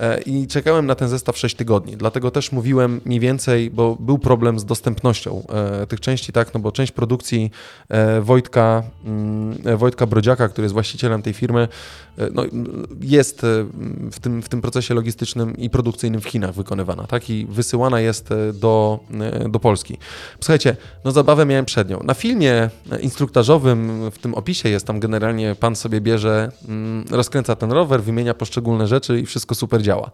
E, i czekałem na ten zestaw 6 tygodni. Dlatego też mówiłem mniej więcej, bo był problem z dostępnością e, tych części, tak, no bo część produkcji e, Wojtka, mm, Wojtka Brodziaka, który jest właścicielem tej firmy, no, jest w tym, w tym procesie logistycznym i produkcyjnym w Chinach wykonywana, tak, i wysyłana jest do, do Polski. Słuchajcie, no zabawę miałem przed nią. Na filmie instruktażowym, w tym opisie jest tam generalnie pan sobie bierze, mm, rozkręca ten rower, wymienia poszczególne rzeczy i wszystko super działa.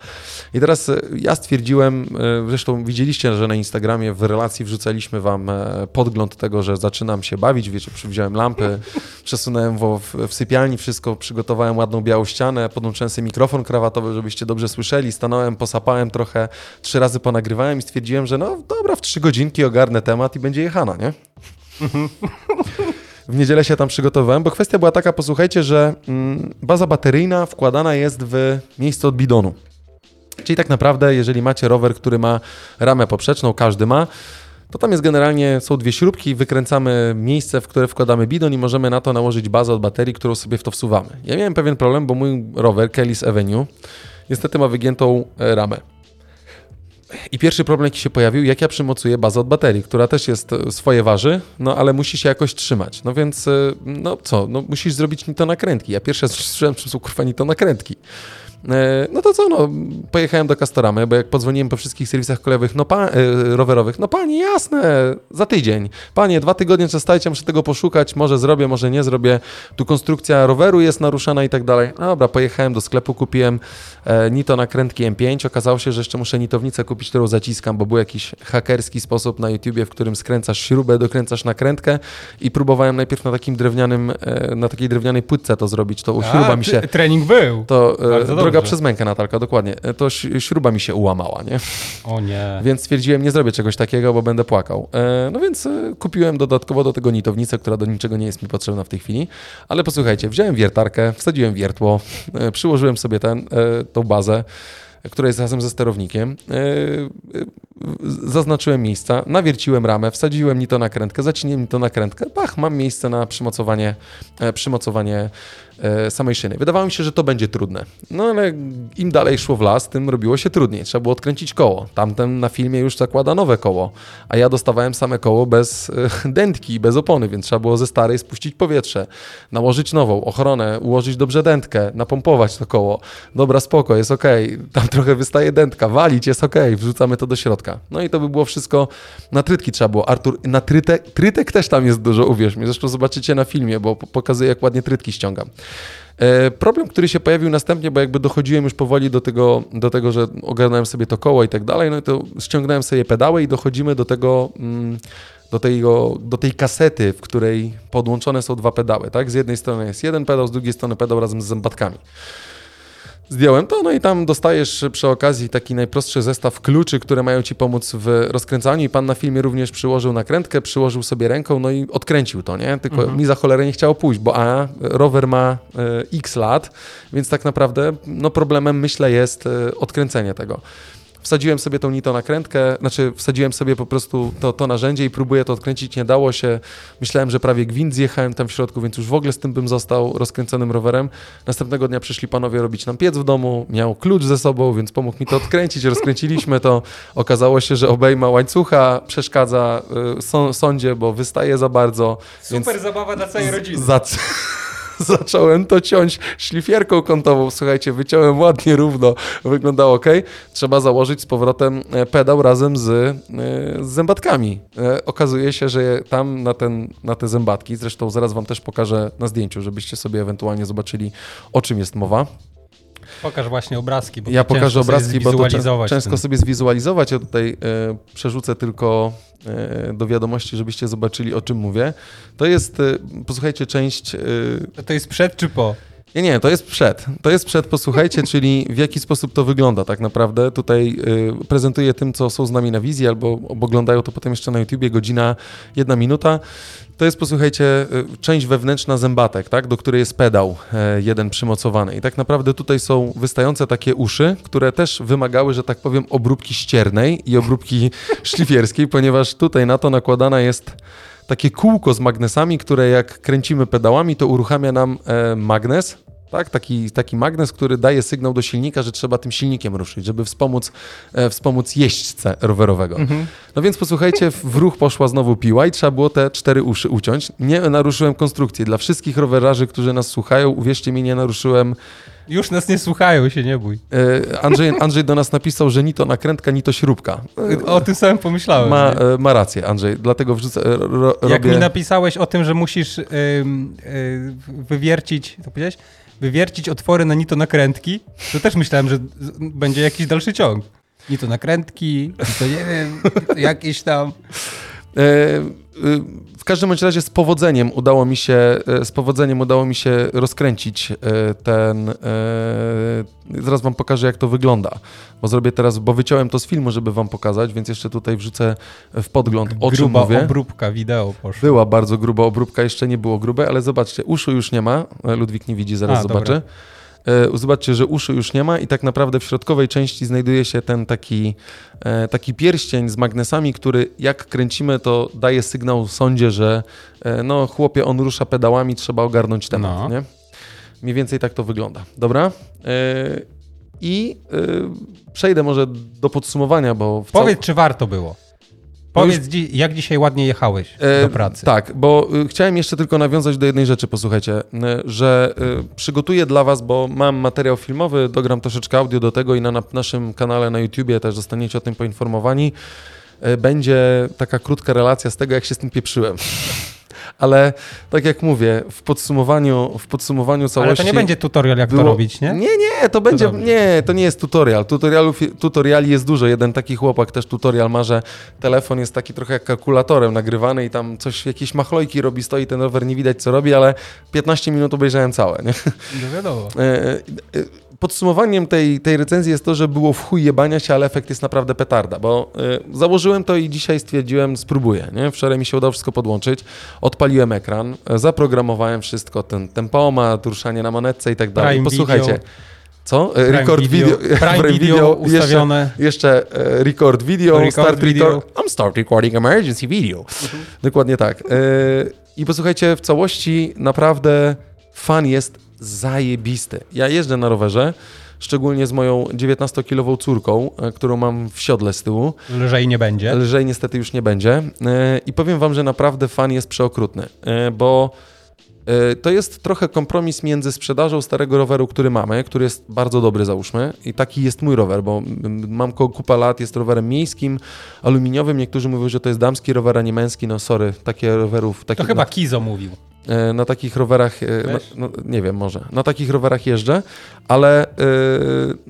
I teraz e, ja stwierdziłem, e, zresztą widzieliście, że na Instagramie w relacji wrzucaliśmy wam e, podgląd tego, że zaczynam się bawić, wiecie, wziąłem lampy, przesunąłem w, w sypialni wszystko, przygotowałem ładną białą ścianę, podłączyłem sobie mikrofon krawatowy, żebyście dobrze słyszeli, stanąłem, posapałem trochę, trzy razy ponagrywałem i stwierdziłem, że no dobra, w trzy godzinki ogarnę temat i będzie jechana, nie? w niedzielę się tam przygotowałem, bo kwestia była taka, posłuchajcie, że mm, baza bateryjna wkładana jest w miejsce od bidonu. Czyli tak naprawdę, jeżeli macie rower, który ma ramę poprzeczną, każdy ma, to tam jest generalnie, są dwie śrubki, wykręcamy miejsce, w które wkładamy bidon i możemy na to nałożyć bazę od baterii, którą sobie w to wsuwamy. Ja miałem pewien problem, bo mój rower Kelly's Avenue niestety ma wygiętą e, ramę. I pierwszy problem, jaki się pojawił, jak ja przymocuję bazę od baterii, która też jest e, swoje waży, no ale musi się jakoś trzymać. No więc, e, no co, no musisz zrobić to nakrętki. Ja pierwsze słyszałem, że są kurwa to nakrętki. E, no to co, no, pojechałem do Castoramy, bo jak podzwoniłem po wszystkich serwisach kolejowych, no pa, e, rowerowych, no panie, jasne, za tydzień. Panie, dwa tygodnie czestajcie, muszę tego poszukać, może zrobię, może nie zrobię. Tu konstrukcja roweru jest naruszana i tak dalej. No dobra, pojechałem do sklepu, kupiłem e, nito nakrętki M5. Okazało się, że jeszcze muszę nitownicę kupić, którą zaciskam, bo był jakiś hakerski sposób na YouTubie, w którym skręcasz śrubę, dokręcasz nakrętkę i próbowałem najpierw na takim drewnianym, e, na takiej drewnianej płytce to zrobić. To A, śruba mi się... Trening był. To e, droga przez mękę, Natalka, dokładnie. E, to śruba mi się ułamała, nie? O nie. Więc stwierdziłem, nie zrobię czegoś takiego, bo będę płakał. No więc kupiłem dodatkowo do tego nitownicę, która do niczego nie jest mi potrzebna w tej chwili. Ale posłuchajcie, wziąłem wiertarkę, wsadziłem wiertło, przyłożyłem sobie ten, tą bazę, która jest razem ze sterownikiem. Zaznaczyłem miejsca, nawierciłem ramę, wsadziłem ni to nakrętkę, zaciniłem ni to nakrętkę, pach, mam miejsce na przymocowanie, przymocowanie E, samej szyny. Wydawało mi się, że to będzie trudne. No ale im dalej szło w las, tym robiło się trudniej. Trzeba było odkręcić koło. Tamten na filmie już zakłada nowe koło, a ja dostawałem same koło bez e, dętki, bez opony, więc trzeba było ze starej spuścić powietrze, nałożyć nową, ochronę, ułożyć dobrze dętkę, napompować to koło. Dobra, spoko, jest ok. Tam trochę wystaje dętka, walić, jest ok, wrzucamy to do środka. No i to by było wszystko, na trytki trzeba było. Artur, na trytek, trytek też tam jest dużo, uwierz mi. Zresztą zobaczycie na filmie, bo pokazuję, jak ładnie trytki ściągam. E, problem, który się pojawił następnie, bo jakby dochodziłem już powoli do tego, do tego że ogarnąłem sobie to koło i tak dalej, no to ściągnąłem sobie pedały i dochodzimy do tego, mm, do, tego, do tej kasety, w której podłączone są dwa pedały. Tak? Z jednej strony jest jeden pedał, z drugiej strony pedał razem z zębatkami. Zdjąłem to, no i tam dostajesz przy okazji taki najprostszy zestaw kluczy, które mają ci pomóc w rozkręcaniu i pan na filmie również przyłożył nakrętkę, przyłożył sobie ręką, no i odkręcił to, nie? Tylko mhm. mi za cholerę nie chciało pójść, bo a, rower ma e, x lat, więc tak naprawdę no problemem myślę jest e, odkręcenie tego wsadziłem sobie tą nito nakrętkę, znaczy wsadziłem sobie po prostu to, to narzędzie i próbuję to odkręcić, nie dało się. Myślałem, że prawie gwint zjechałem tam w środku, więc już w ogóle z tym bym został rozkręconym rowerem. Następnego dnia przyszli panowie robić nam piec w domu, miał klucz ze sobą, więc pomógł mi to odkręcić, rozkręciliśmy to. Okazało się, że obejma łańcucha przeszkadza y, sądzie, bo wystaje za bardzo. Super zabawa dla całej rodziny. Za... zacząłem to ciąć szlifierką kątową. Słuchajcie, wyciąłem ładnie równo, wyglądało ok. Trzeba założyć z powrotem e, pedał razem z, e, z zębatkami. E, okazuje się, że tam na, ten, na te zębatki, zresztą zaraz wam też pokażę na zdjęciu, żebyście sobie ewentualnie zobaczyli, o czym jest mowa. Pokaż właśnie obrazki. Bo ja pokażę obrazki, bo to ciężko sobie zwizualizować. Ja tutaj e, przerzucę tylko e, do wiadomości, żebyście zobaczyli, o czym mówię. To jest, e, posłuchajcie, część... E, to jest przed czy po? Nie, nie, to jest przed. To jest przed, posłuchajcie, czyli w jaki sposób to wygląda tak naprawdę. Tutaj y, prezentuję tym, co są z nami na wizji, albo oglądają to potem jeszcze na YouTubie, godzina, jedna minuta. To jest, posłuchajcie, y, część wewnętrzna zębatek, tak, do której jest pedał e, jeden przymocowany. I tak naprawdę tutaj są wystające takie uszy, które też wymagały, że tak powiem, obróbki ściernej i obróbki szlifierskiej, ponieważ tutaj na to nakładana jest takie kółko z magnesami, które jak kręcimy pedałami, to uruchamia nam e, magnes, tak? Taki, taki magnes, który daje sygnał do silnika, że trzeba tym silnikiem ruszyć, żeby wspomóc, e, wspomóc jeźdźcę rowerowego. Mhm. No więc posłuchajcie, w ruch poszła znowu piła i trzeba było te cztery uszy uciąć. Nie naruszyłem konstrukcji. Dla wszystkich rowerarzy, którzy nas słuchają, uwierzcie mi, nie naruszyłem już nas nie słuchają, się nie bój. E, Andrzej, Andrzej do nas napisał, że ni to nakrętka, ni to śrubka. O tym samym pomyślałem. Ma, e, ma rację, Andrzej, dlatego wrzucę. Ro, Jak mi napisałeś o tym, że musisz yy, yy, wywiercić, co powiedziałeś? Wywiercić otwory na nito nakrętki, to też myślałem, że będzie jakiś dalszy ciąg. Nito nakrętki, nie wiem, jakieś tam. W każdym bądź razie z powodzeniem udało mi się, z powodzeniem udało mi się rozkręcić ten. Zaraz wam pokażę, jak to wygląda. Bo zrobię teraz, bo wyciąłem to z filmu, żeby wam pokazać, więc jeszcze tutaj wrzucę w podgląd, o gruba mówię. obróbka wideo poszła. Była bardzo gruba obróbka, jeszcze nie było grube, ale zobaczcie, uszu już nie ma. Ludwik nie widzi, zaraz A, zobaczę. Dobra. E, zobaczcie, że uszu już nie ma i tak naprawdę w środkowej części znajduje się ten taki, e, taki pierścień z magnesami, który jak kręcimy, to daje sygnał sądzie, że e, no chłopie, on rusza pedałami, trzeba ogarnąć temat, no. nie? Mniej więcej tak to wygląda. Dobra? I przejdę może do podsumowania, bo... Powiedz, czy warto było? Powiedz, już... jak dzisiaj ładnie jechałeś e, do pracy. Tak, bo y, chciałem jeszcze tylko nawiązać do jednej rzeczy, posłuchajcie, y, że y, przygotuję dla was, bo mam materiał filmowy, dogram troszeczkę audio do tego i na, na naszym kanale na YouTubie też zostaniecie o tym poinformowani. Będzie taka krótka relacja z tego, jak się z tym pieprzyłem ale tak jak mówię, w podsumowaniu, w podsumowaniu całości... Ale to nie będzie tutorial, jak było... to robić, nie? Nie, nie, to będzie... To nie, to nie jest tutorial. Tutorialów, tutoriali jest dużo. Jeden taki chłopak też tutorial ma, że telefon jest taki trochę jak kalkulatorem nagrywany i tam coś, jakieś machlojki robi, stoi ten rower, nie widać co robi, ale 15 minut obejrzałem całe, nie? No wiadomo. E, e, podsumowaniem tej, tej recenzji jest to, że było w chuj jebania się, ale efekt jest naprawdę petarda, bo y, założyłem to i dzisiaj stwierdziłem, spróbuję. Nie? Wczoraj mi się udało wszystko podłączyć, odpaliłem ekran, zaprogramowałem wszystko, ten tempomat, ruszanie na manetce i tak dalej. Posłuchajcie. Video. Co? Prime record video, video, Prime Prime video, video ustawione. Jeszcze, jeszcze e, record video, record start video. Record, I'm start recording emergency video. Mhm. Dokładnie tak. E, I posłuchajcie, w całości naprawdę fan jest zajebisty. Ja jeżdżę na rowerze, szczególnie z moją 19-kilową córką, e, którą mam w siodle z tyłu. Lżej nie będzie. Lżej niestety już nie będzie. E, I powiem wam, że naprawdę fan jest przeokrutny, e, bo to jest trochę kompromis między sprzedażą starego roweru, który mamy, który jest bardzo dobry, załóżmy, i taki jest mój rower, bo mam kupę lat, jest rowerem miejskim, aluminiowym. Niektórzy mówią, że to jest damski rower, a nie męski. No sorry, takie rowerów... Takie, to chyba Kizo mówił. E, na takich rowerach, e, no, nie wiem, może, na takich rowerach jeżdżę, ale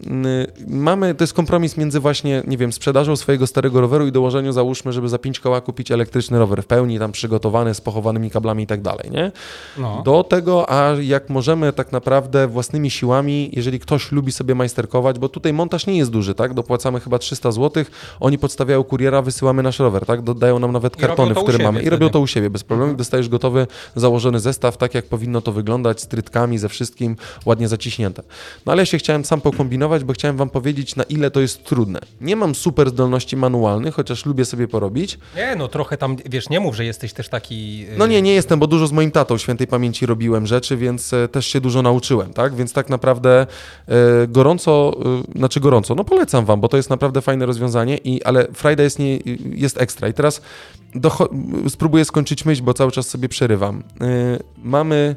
yy, mamy, to jest kompromis między właśnie, nie wiem, sprzedażą swojego starego roweru i dołożeniem, załóżmy, żeby za 5 koła kupić elektryczny rower w pełni, tam przygotowany, z pochowanymi kablami i tak dalej, nie? No. Do tego, a jak możemy tak naprawdę własnymi siłami, jeżeli ktoś lubi sobie majsterkować, bo tutaj montaż nie jest duży, tak? Dopłacamy chyba 300 zł, oni podstawiają kuriera, wysyłamy nasz rower, tak? Dodają nam nawet kartony, w które mamy i robią to u siebie bez problemu, mhm. dostajesz gotowy, założony zestaw, tak jak powinno to wyglądać, z trytkami, ze wszystkim, ładnie zaciśnięte. No ale ja się chciałem sam pokombinować, bo chciałem wam powiedzieć, na ile to jest trudne. Nie mam super zdolności manualnych, chociaż lubię sobie porobić. Nie, no trochę tam, wiesz, nie mów, że jesteś też taki... Yy... No nie, nie jestem, bo dużo z moim tatą świętej pamięci robiłem rzeczy, więc e, też się dużo nauczyłem, tak? Więc tak naprawdę e, gorąco, e, znaczy gorąco, no polecam wam, bo to jest naprawdę fajne rozwiązanie, i, ale Friday jest, nie, jest ekstra. I teraz spróbuję skończyć myśl, bo cały czas sobie przerywam. mamy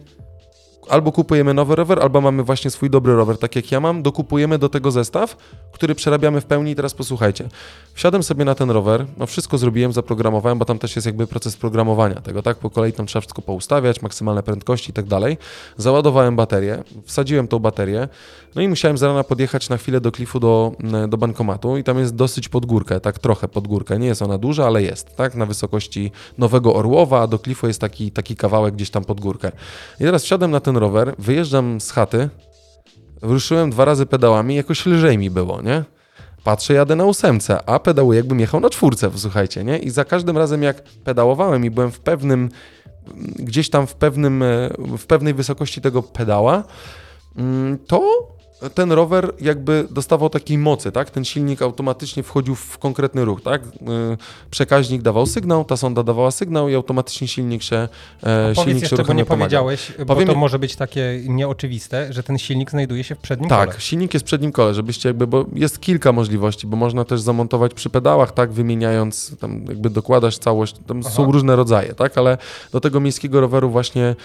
albo kupujemy nowy rower, albo mamy właśnie swój dobry rower, tak jak ja mam, dokupujemy do tego zestaw, który przerabiamy w pełni i teraz posłuchajcie. Wsiadłem sobie na ten rower, no wszystko zrobiłem, zaprogramowałem, bo tam też jest jakby proces programowania tego, tak? Po kolei tam trzeba wszystko poustawiać, maksymalne prędkości i tak dalej. Załadowałem baterię, wsadziłem tą baterię, no i musiałem z rana podjechać na chwilę do klifu do, do bankomatu i tam jest dosyć pod górkę, tak trochę pod górkę. Nie jest ona duża, ale jest, tak? Na wysokości Nowego Orłowa, a do klifu jest taki, taki kawałek gdzieś tam pod górkę. I teraz wsiadłem na ten rower, wyjeżdżam z chaty, ruszyłem dwa razy pedałami, jakoś lżej mi było, nie? Patrzę, jadę na ósemce, a pedałuję jakbym jechał na czwórce, słuchajcie, nie? I za każdym razem jak pedałowałem i byłem w pewnym, gdzieś tam w pewnym, w pewnej wysokości tego pedała, mm, to ten rower jakby dostawał takiej mocy, tak? Ten silnik automatycznie wchodził w konkretny ruch, tak? Y, przekaźnik dawał sygnał, ta sonda dawała sygnał i automatycznie silnik się e, silnik jeszcze, się bo nie powiedziałeś, bo Powiem... to może być takie nieoczywiste, że ten silnik znajduje się w przednim tak, kole. Tak, silnik jest w przednim kole, żebyście jakby, bo jest kilka możliwości, bo można też zamontować przy pedałach, tak? Wymieniając, tam jakby dokładasz całość, tam Aha. są różne rodzaje, tak? Ale do tego miejskiego roweru właśnie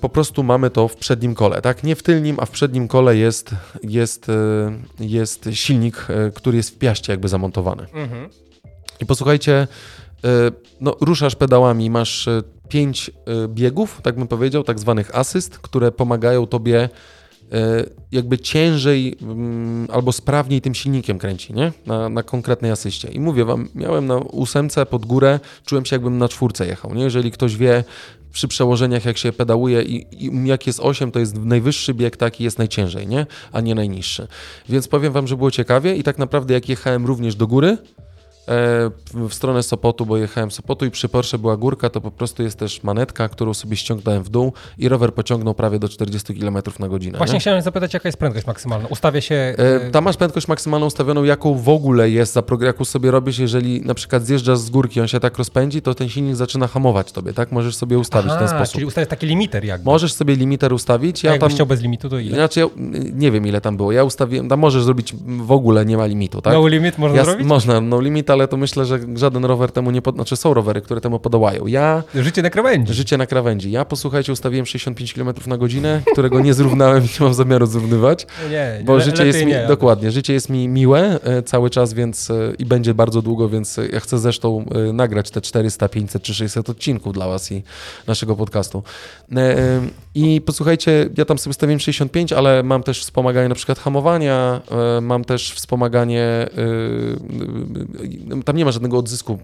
po prostu mamy to w przednim kole, tak? Nie w tylnim, a w przednim kole jest, jest, yy, jest silnik, yy, który jest w piaście jakby zamontowany. Mhm. I posłuchajcie, no, ruszasz pedałami, masz pięć biegów, tak bym powiedział, tak zwanych asyst, które pomagają tobie jakby ciężej mm, albo sprawniej tym silnikiem kręci, nie? Na, na konkretnej asyście. I mówię wam, miałem na ósemce pod górę, czułem się jakbym na czwórce jechał, nie? Jeżeli ktoś wie, przy przełożeniach, jak się pedałuje i, i, jak jest 8, to jest najwyższy bieg, taki jest najciężej, nie? A nie najniższy. Więc powiem Wam, że było ciekawie i tak naprawdę jak jechałem również do góry, w stronę Sopotu, bo jechałem Sopotu i przy Porsche była górka, to po prostu jest też manetka, którą sobie ściągnąłem w dół i rower pociągnął prawie do 40 km na godzinę. Właśnie nie? chciałem zapytać, jaka jest prędkość maksymalna? Ustawia się... E, tam masz prędkość maksymalną ustawioną, jaką w ogóle jest, za jaką sobie robisz, jeżeli na przykład zjeżdżasz z górki, on się tak rozpędzi, to ten silnik zaczyna hamować tobie, tak? Możesz sobie ustawić Aha, w ten sposób. czyli ustawić taki limiter jakby. Możesz sobie limiter ustawić. Ja A tam... chciał bez limitu, to ile? Znaczy, ja nie wiem ile tam było. Ja ustawiłem, tam możesz zrobić w ogóle, nie ma limitu, tak? No limit można ja, zrobić? Można, no limit, ale ale to myślę, że żaden rower temu nie, pod... znaczy są rowery, które temu podołają. Ja... Życie na krawędzi. Życie na krawędzi. Ja, posłuchajcie, ustawiłem 65 km na godzinę, którego nie zrównałem i nie mam zamiaru zrównywać, nie, bo le, życie jest mi, nie, dokładnie, życie jest mi miłe e, cały czas, więc e, i będzie bardzo długo, więc ja chcę zresztą e, nagrać te 400, 500 czy 600 odcinków dla was i naszego podcastu. I posłuchajcie, ja tam sobie ustawiłem 65, ale mam też wspomaganie na przykład hamowania, mam też wspomaganie tam nie ma żadnego odzysku,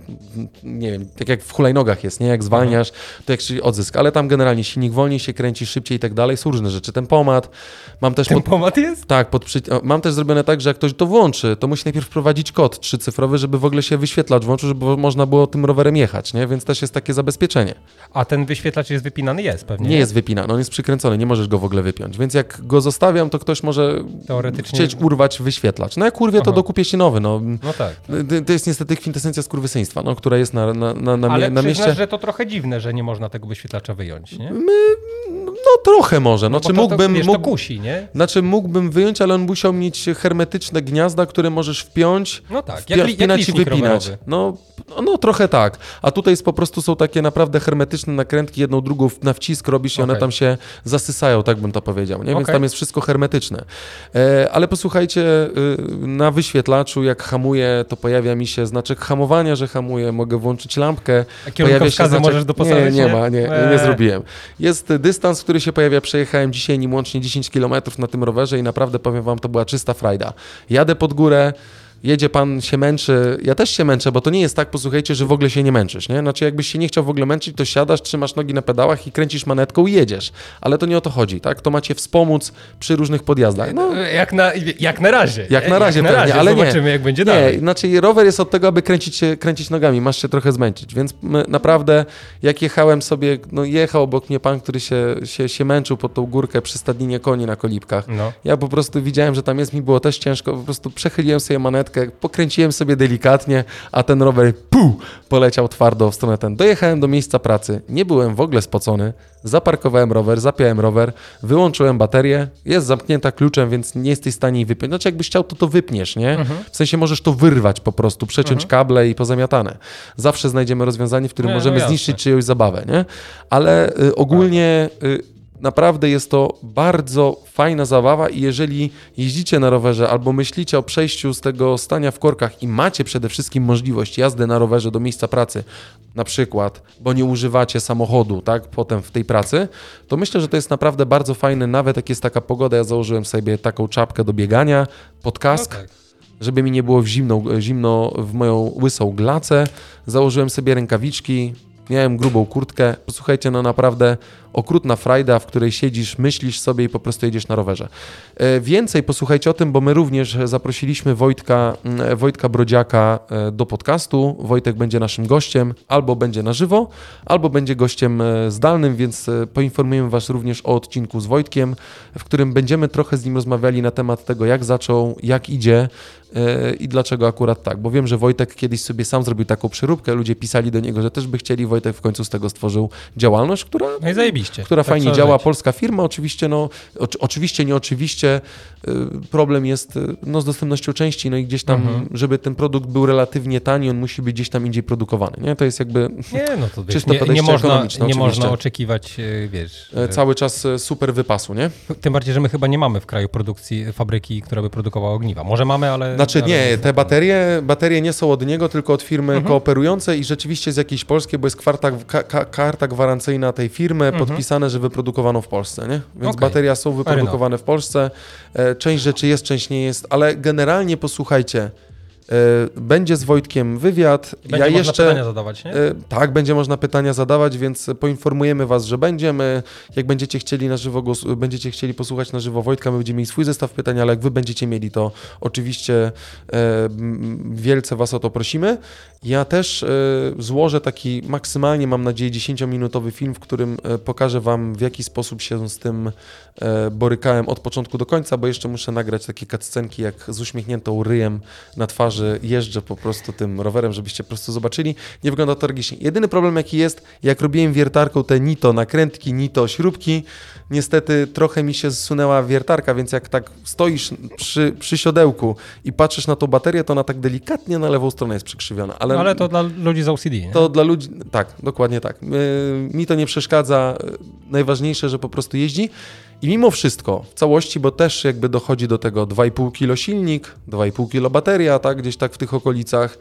nie wiem, tak jak w hulajnogach jest, nie? Jak zwalniasz, to jak odzysk, ale tam generalnie silnik wolniej się kręci, szybciej i tak dalej, są różne rzeczy. Tempomat, mam też... Tempomat pod... jest? Tak, pod przy... mam też zrobione tak, że jak ktoś to włączy, to musi najpierw wprowadzić kod trzycyfrowy, żeby w ogóle się wyświetlacz włączył, żeby można było tym rowerem jechać, nie? Więc też jest takie zabezpieczenie. A ten wyświetlacz jest wypinany? Jest pewnie. Nie, nie? jest wypinany, jest przykręcony, nie możesz go w ogóle wypiąć, więc jak go zostawiam, to ktoś może Teoretycznie... chcieć urwać wyświetlacz. No jak kurwie, to Aha. dokupię się nowy, no. No tak. To jest niestety kwintesencja skurwysyństwa, no, która jest na, na, na, na, Ale na mieście. że to trochę dziwne, że nie można tego wyświetlacza wyjąć, nie? My, no trochę może. No, znaczy, to, mógłbym, to, wiesz, mógł, to kusi, nie? Znaczy mógłbym wyjąć, ale on musiał mieć hermetyczne gniazda, które możesz wpiąć, no tak, jak, wpinać jak i wypinać. No, no, no, trochę tak. A tutaj jest po prostu są takie naprawdę hermetyczne nakrętki, jedną drugą na wcisk robisz i okay. one tam się zasysają, tak bym to powiedział. Nie? Więc okay. tam jest wszystko hermetyczne. E, ale posłuchajcie, y, na wyświetlaczu jak hamuję, to pojawia mi się znaczek hamowania, że hamuję, mogę włączyć lampkę. A pojawia się znaczek... możesz doposażyć? Nie, nie ma, nie, eee. nie zrobiłem. Jest dystans, który się pojawia, przejechałem dzisiaj nim łącznie 10 km na tym rowerze i naprawdę powiem wam, to była czysta frajda. Jadę pod górę, jedzie pan, się męczy, ja też się męczę, bo to nie jest tak, posłuchajcie, że w ogóle się nie męczysz, nie? Znaczy jakbyś się nie chciał w ogóle męczyć, to siadasz, trzymasz nogi na pedałach i kręcisz manetką i jedziesz. Ale to nie o to chodzi, tak? To macie wspomóc przy różnych podjazdach. No, jak, na, jak na razie. Jak na razie, jak na razie. ale Zobaczymy, nie. jak będzie dalej. Nie, znaczy rower jest od tego, aby kręcić, się, kręcić nogami, masz się trochę zmęczyć, więc naprawdę jak jechałem sobie, no jechał obok mnie pan, który się, się, się męczył pod tą górkę przy stadninie koni na kolibkach. No. Ja po prostu widziałem, że tam jest, mi było też ciężko, po prostu przechyliłem sobie manetkę, pokręciłem sobie delikatnie, a ten rower pu, poleciał twardo w stronę ten. Dojechałem do miejsca pracy, nie byłem w ogóle spocony, zaparkowałem rower, zapiąłem rower, wyłączyłem baterię, jest zamknięta kluczem, więc nie jesteś w stanie jej wypiąć. Znaczy jakbyś chciał, to to wypniesz, nie? Mhm. W sensie możesz to wyrwać po prostu, przeciąć mhm. kable i pozamiatane. Zawsze znajdziemy rozwiązanie, w którym nie, możemy no zniszczyć czyjąś zabawę, nie? Ale y, ogólnie... Y, Naprawdę jest to bardzo fajna zabawa i jeżeli jeździcie na rowerze albo myślicie o przejściu z tego stania w korkach i macie przede wszystkim możliwość jazdy na rowerze do miejsca pracy, na przykład, bo nie używacie samochodu, tak, potem w tej pracy, to myślę, że to jest naprawdę bardzo fajne, nawet jak jest taka pogoda, ja założyłem sobie taką czapkę do biegania, pod kask, no tak. żeby mi nie było w zimno, zimno w moją łysą glacę, założyłem sobie rękawiczki, miałem grubą kurtkę, posłuchajcie, no naprawdę okrutna frajda, w której siedzisz, myślisz sobie i po prostu jedziesz na rowerze. E, więcej posłuchajcie o tym, bo my również zaprosiliśmy Wojtka, Wojtka Brodziaka e, do podcastu. Wojtek będzie naszym gościem, albo będzie na żywo, albo będzie gościem e, zdalnym, więc poinformujemy Was również o odcinku z Wojtkiem, w którym będziemy trochę z nim rozmawiali na temat tego, jak zaczął, jak idzie, i dlaczego akurat tak. Bo wiem, że Wojtek kiedyś sobie sam zrobił taką przeróbkę, ludzie pisali do niego, że też by chcieli, Wojtek w końcu z tego stworzył działalność, która... No i zajebiście. Która tak fajnie działa, polska firma, oczywiście, no, oczywiście, nie oczywiście, y, problem jest y, no, z dostępnością części, no i gdzieś tam, mhm. żeby ten produkt był relatywnie tani, on musi być gdzieś tam indziej produkowany, nie? To jest jakby nie, no to czysto nie, nie można, nie można oczekiwać, wiesz... E, cały czas super wypasu, nie? Tym bardziej, że my chyba nie mamy w kraju produkcji, fabryki, która by produkowała ogniwa. Może mamy, ale... Znaczy nie, te baterie, baterie nie są od niego, tylko od firmy mhm. kooperującej i rzeczywiście z jakiejś polskiej, bo jest karta, ka, karta gwarancyjna tej firmy, mhm. podpisane, że wyprodukowano w Polsce, nie? Więc okay. bateria są wyprodukowane w Polsce. E, część rzeczy jest, część nie jest, ale generalnie posłuchajcie, będzie z Wojtkiem wywiad. Będzie ja można jeszcze, pytania zadawać, nie? E, tak, będzie można pytania zadawać, więc poinformujemy Was, że będziemy. Jak będziecie chcieli na żywo, będziecie chcieli posłuchać na żywo Wojtka, my będziemy mieli swój zestaw pytań, ale jak Wy będziecie mieli, to oczywiście e, wielce Was o to prosimy. Ja też złożę taki maksymalnie, mam nadzieję, 10-minutowy film, w którym pokażę Wam, w jaki sposób się z tym borykałem od początku do końca, bo jeszcze muszę nagrać takie cutscenki, jak z uśmiechniętą ryjem na twarzy, jeżdżę po prostu tym rowerem, żebyście po prostu zobaczyli. Nie wygląda to tragicznie. Jedyny problem jaki jest, jak robiłem wiertarką te nito, nakrętki, nito, śrubki, niestety trochę mi się zsunęła wiertarka, więc jak tak stoisz przy, przy siodełku i patrzysz na tą baterię, to ona tak delikatnie na lewą stronę jest przykrzywiona. Ale, ale to dla ludzi z OCD, nie? To dla ludzi, tak, dokładnie tak. Mi to nie przeszkadza. Najważniejsze, że po prostu jeździ. I mimo wszystko, w całości, bo też jakby dochodzi do tego 2,5 kg silnik, 2,5 kg bateria, tak, gdzieś tak w tych okolicach,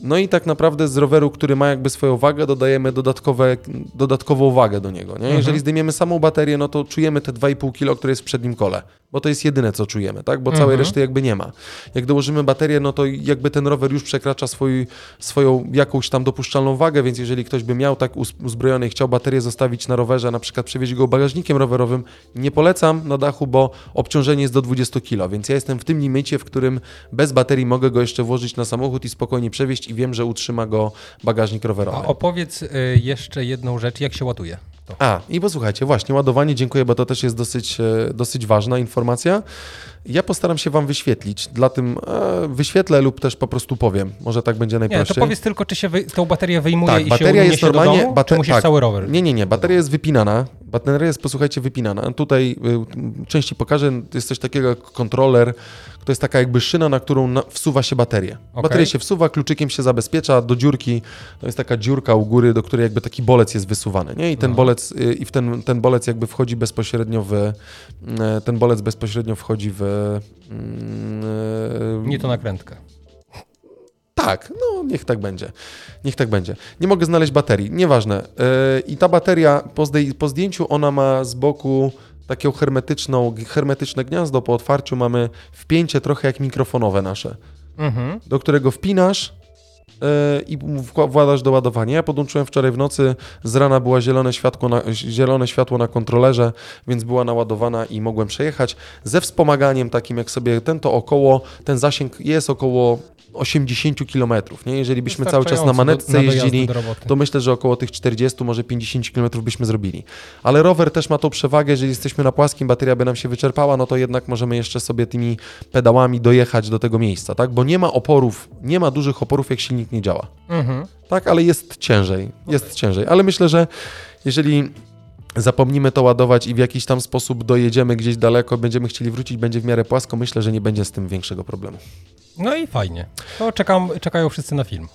no i tak naprawdę z roweru, który ma jakby swoją wagę, dodajemy dodatkowe, dodatkową wagę do niego. Nie? Jeżeli mhm. zdejmiemy samą baterię, no to czujemy te 2,5 kg, które jest w przednim kole, bo to jest jedyne, co czujemy, tak? bo całej mhm. reszty jakby nie ma. Jak dołożymy baterię, no to jakby ten rower już przekracza swój, swoją jakąś tam dopuszczalną wagę, więc jeżeli ktoś by miał tak uzbrojony i chciał baterię zostawić na rowerze, na przykład przewieźć go bagażnikiem rowerowym, nie polecam na dachu, bo obciążenie jest do 20 kg, więc ja jestem w tym limicie, w którym bez baterii mogę go jeszcze włożyć na samochód i spokojnie przewieźć i wiem, że utrzyma go bagażnik rowerowy. A opowiedz y, jeszcze jedną rzecz, jak się ładuje? To. A, i posłuchajcie, właśnie, ładowanie, dziękuję, bo to też jest dosyć, e, dosyć ważna informacja. Ja postaram się Wam wyświetlić, dla tym e, wyświetlę lub też po prostu powiem. Może tak będzie najprościej. Nie, to powiedz tylko, czy się wy, tą baterię wyjmuje tak, i bateria się jest normalnie, do domu, bater- czy musisz tak, cały rower? Nie, nie, nie, bateria jest wypinana. Bateria jest, posłuchajcie, wypinana. Tutaj y, części pokażę, jest coś takiego jak kontroler, to jest taka jakby szyna, na którą na, wsuwa się baterię. Okay. Baterię się wsuwa, kluczykiem się zabezpiecza do dziurki. To jest taka dziurka u góry, do której jakby taki bolec jest wysuwany. Nie? I ten no. bolec, y, i w ten, ten bolec jakby wchodzi bezpośrednio w. Y, ten bolec bezpośrednio wchodzi w. Yy, Nie to nakrętkę. Tak, no niech tak będzie. Niech tak będzie. Nie mogę znaleźć baterii, nieważne. Yy, I ta bateria po, po zdjęciu ona ma z boku taką hermetyczną, hermetyczne gniazdo, po otwarciu mamy wpięcie trochę jak mikrofonowe nasze, mhm. do którego wpinasz i władasz do ładowania. Ja podłączyłem wczoraj w nocy, z rana było zielone światło, na, zielone światło na kontrolerze, więc była naładowana i mogłem przejechać. Ze wspomaganiem takim jak sobie ten to około, ten zasięg jest około 80 km. Nie? Jeżeli byśmy cały czas na manetce do, na jeździli, to myślę, że około tych 40, może 50 km byśmy zrobili. Ale rower też ma tą przewagę, jeżeli jesteśmy na płaskim, bateria by nam się wyczerpała, no to jednak możemy jeszcze sobie tymi pedałami dojechać do tego miejsca, tak? Bo nie ma oporów, nie ma dużych oporów, jak silnik nie działa. Mhm. Tak, ale jest ciężej, jest okay. ciężej. Ale myślę, że jeżeli zapomnimy to ładować i w jakiś tam sposób dojedziemy gdzieś daleko, będziemy chcieli wrócić, będzie w miarę płasko, myślę, że nie będzie z tym większego problemu. No i fajnie. To czekam, czekają wszyscy na film.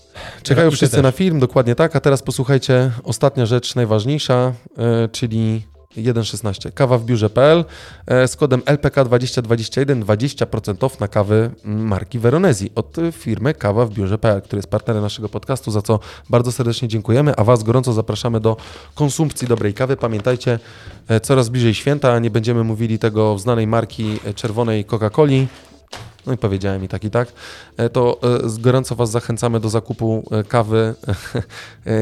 Czekają wszyscy na film, dokładnie tak. A teraz posłuchajcie, ostatnia rzecz najważniejsza, yy, czyli 1.16. Kawa w biurze.pl e, z kodem LPK2021 20% off na kawy marki Veronezi od firmy Kawa w biurze.pl, który jest partnerem naszego podcastu, za co bardzo serdecznie dziękujemy, a Was gorąco zapraszamy do konsumpcji dobrej kawy. Pamiętajcie, e, coraz bliżej święta, nie będziemy mówili tego znanej marki czerwonej Coca-Coli, no i powiedziałem i tak i tak, e, to e, gorąco Was zachęcamy do zakupu e, kawy,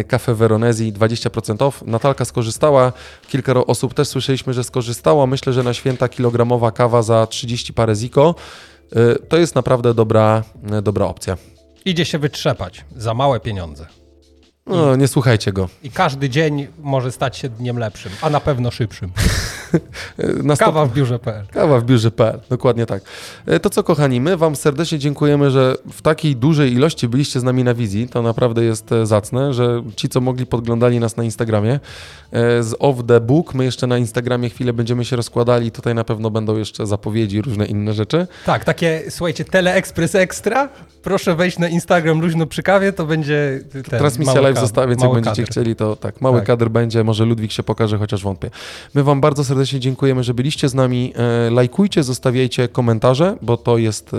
kafę Veronezi 20% off. Natalka skorzystała, kilka osób też słyszeliśmy, że skorzystało. Myślę, że na święta kilogramowa kawa za 30 parę ziko to jest naprawdę dobra, dobra opcja. Idzie się wytrzepać za małe pieniądze. No, nie słuchajcie go. I każdy dzień może stać się dniem lepszym, a na pewno szybszym. Kawa w biurze.pl. Kawa w biurze.pl, dokładnie tak. E, to co, kochani, my Wam serdecznie dziękujemy, że w takiej dużej ilości byliście z nami na wizji. To naprawdę jest e, zacne, że ci, co mogli, podglądali nas na Instagramie. E, z Off the Book, my jeszcze na Instagramie chwilę będziemy się rozkładali. Tutaj na pewno będą jeszcze zapowiedzi, różne inne rzeczy. Tak, takie, słuchajcie, Teleexpress Extra. Proszę wejść na Instagram luźno przy kawie, to będzie ten, Transmisja live została, więc jak będziecie kadr. chcieli, to tak, mały tak. kadr będzie, może Ludwik się pokaże, chociaż wątpię. My Wam bardzo serdecznie dziękujemy, że byliście z nami. E, lajkujcie, zostawiajcie komentarze, bo to jest e,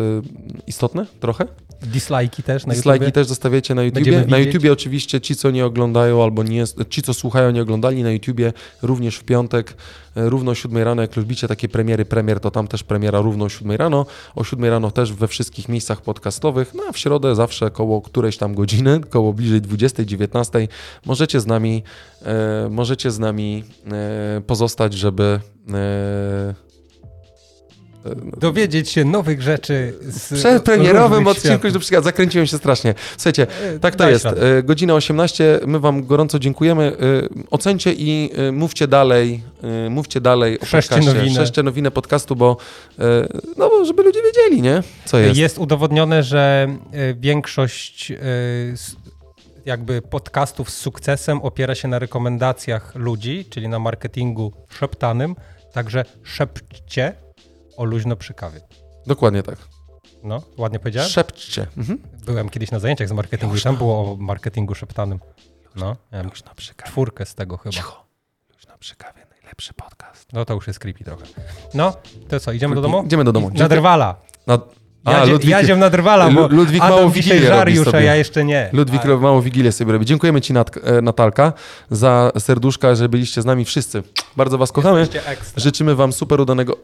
istotne trochę. Dislajki też na Dislajki też zostawiajcie na YouTubie. Na YouTubie oczywiście ci, co nie oglądają albo nie, ci, co słuchają, nie oglądali na YouTubie, również w piątek, e, równo o 7 rano, jak lubicie takie premiery, premier, to tam też premiera równo o 7 rano. O 7 rano też we wszystkich miejscach podcastowych, no a w środę zawsze koło którejś tam godziny, koło bliżej 20, 19 możecie z nami, e, możecie z nami e, pozostać, żeby e, dowiedzieć się nowych rzeczy z Przed premierowym odcinku do przykład zakręciłem się strasznie. Słuchajcie, e, tak to Daj jest. Radę. Godzina 18, my wam gorąco dziękujemy. Ocencie i mówcie dalej, mówcie dalej o Szerzcie podcaście. Nowinę. Szerzcie nowinę podcastu, bo no, żeby ludzie wiedzieli, nie? Co jest. Jest udowodnione, że większość jakby podcastów z sukcesem opiera się na rekomendacjach ludzi, czyli na marketingu szeptanym, także szepcie o luźno przy kawie. Dokładnie tak. No, ładnie powiedziałem? Szepczcie. Mhm. Byłem kiedyś na zajęciach z marketingu i tam było o marketingu szeptanym. No, luźno przy kawie. Czwórkę z tego chyba. Cicho. Luźno przy kawie, najlepszy podcast. No to już jest creepy trochę. No, to co, idziemy do domu? Idziemy do domu. Na Na... A, Ludwik, jadziem na drwala, bo Ludwik mało dzisiaj żar już, a ja jeszcze nie. Ludwik ale... małą wigilię sobie robi. Dziękujemy Ci Nat e, Natalka za serduszka, że byliście z nami wszyscy. Bardzo Was kochamy. Życzymy Wam super udanego...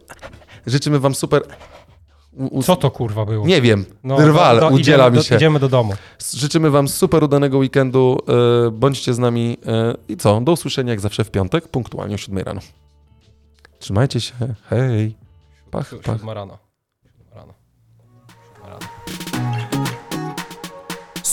Życzymy Wam super... U... Co to kurwa było? Nie wiem. No, to udziela mi się. Do, idziemy do domu. Życzymy Wam super udanego weekendu. E, bądźcie z nami. E, I co? Do usłyszenia jak zawsze w piątek, punktualnie o 7 rano. Trzymajcie się. Hej. Pach, pach. 7 rano.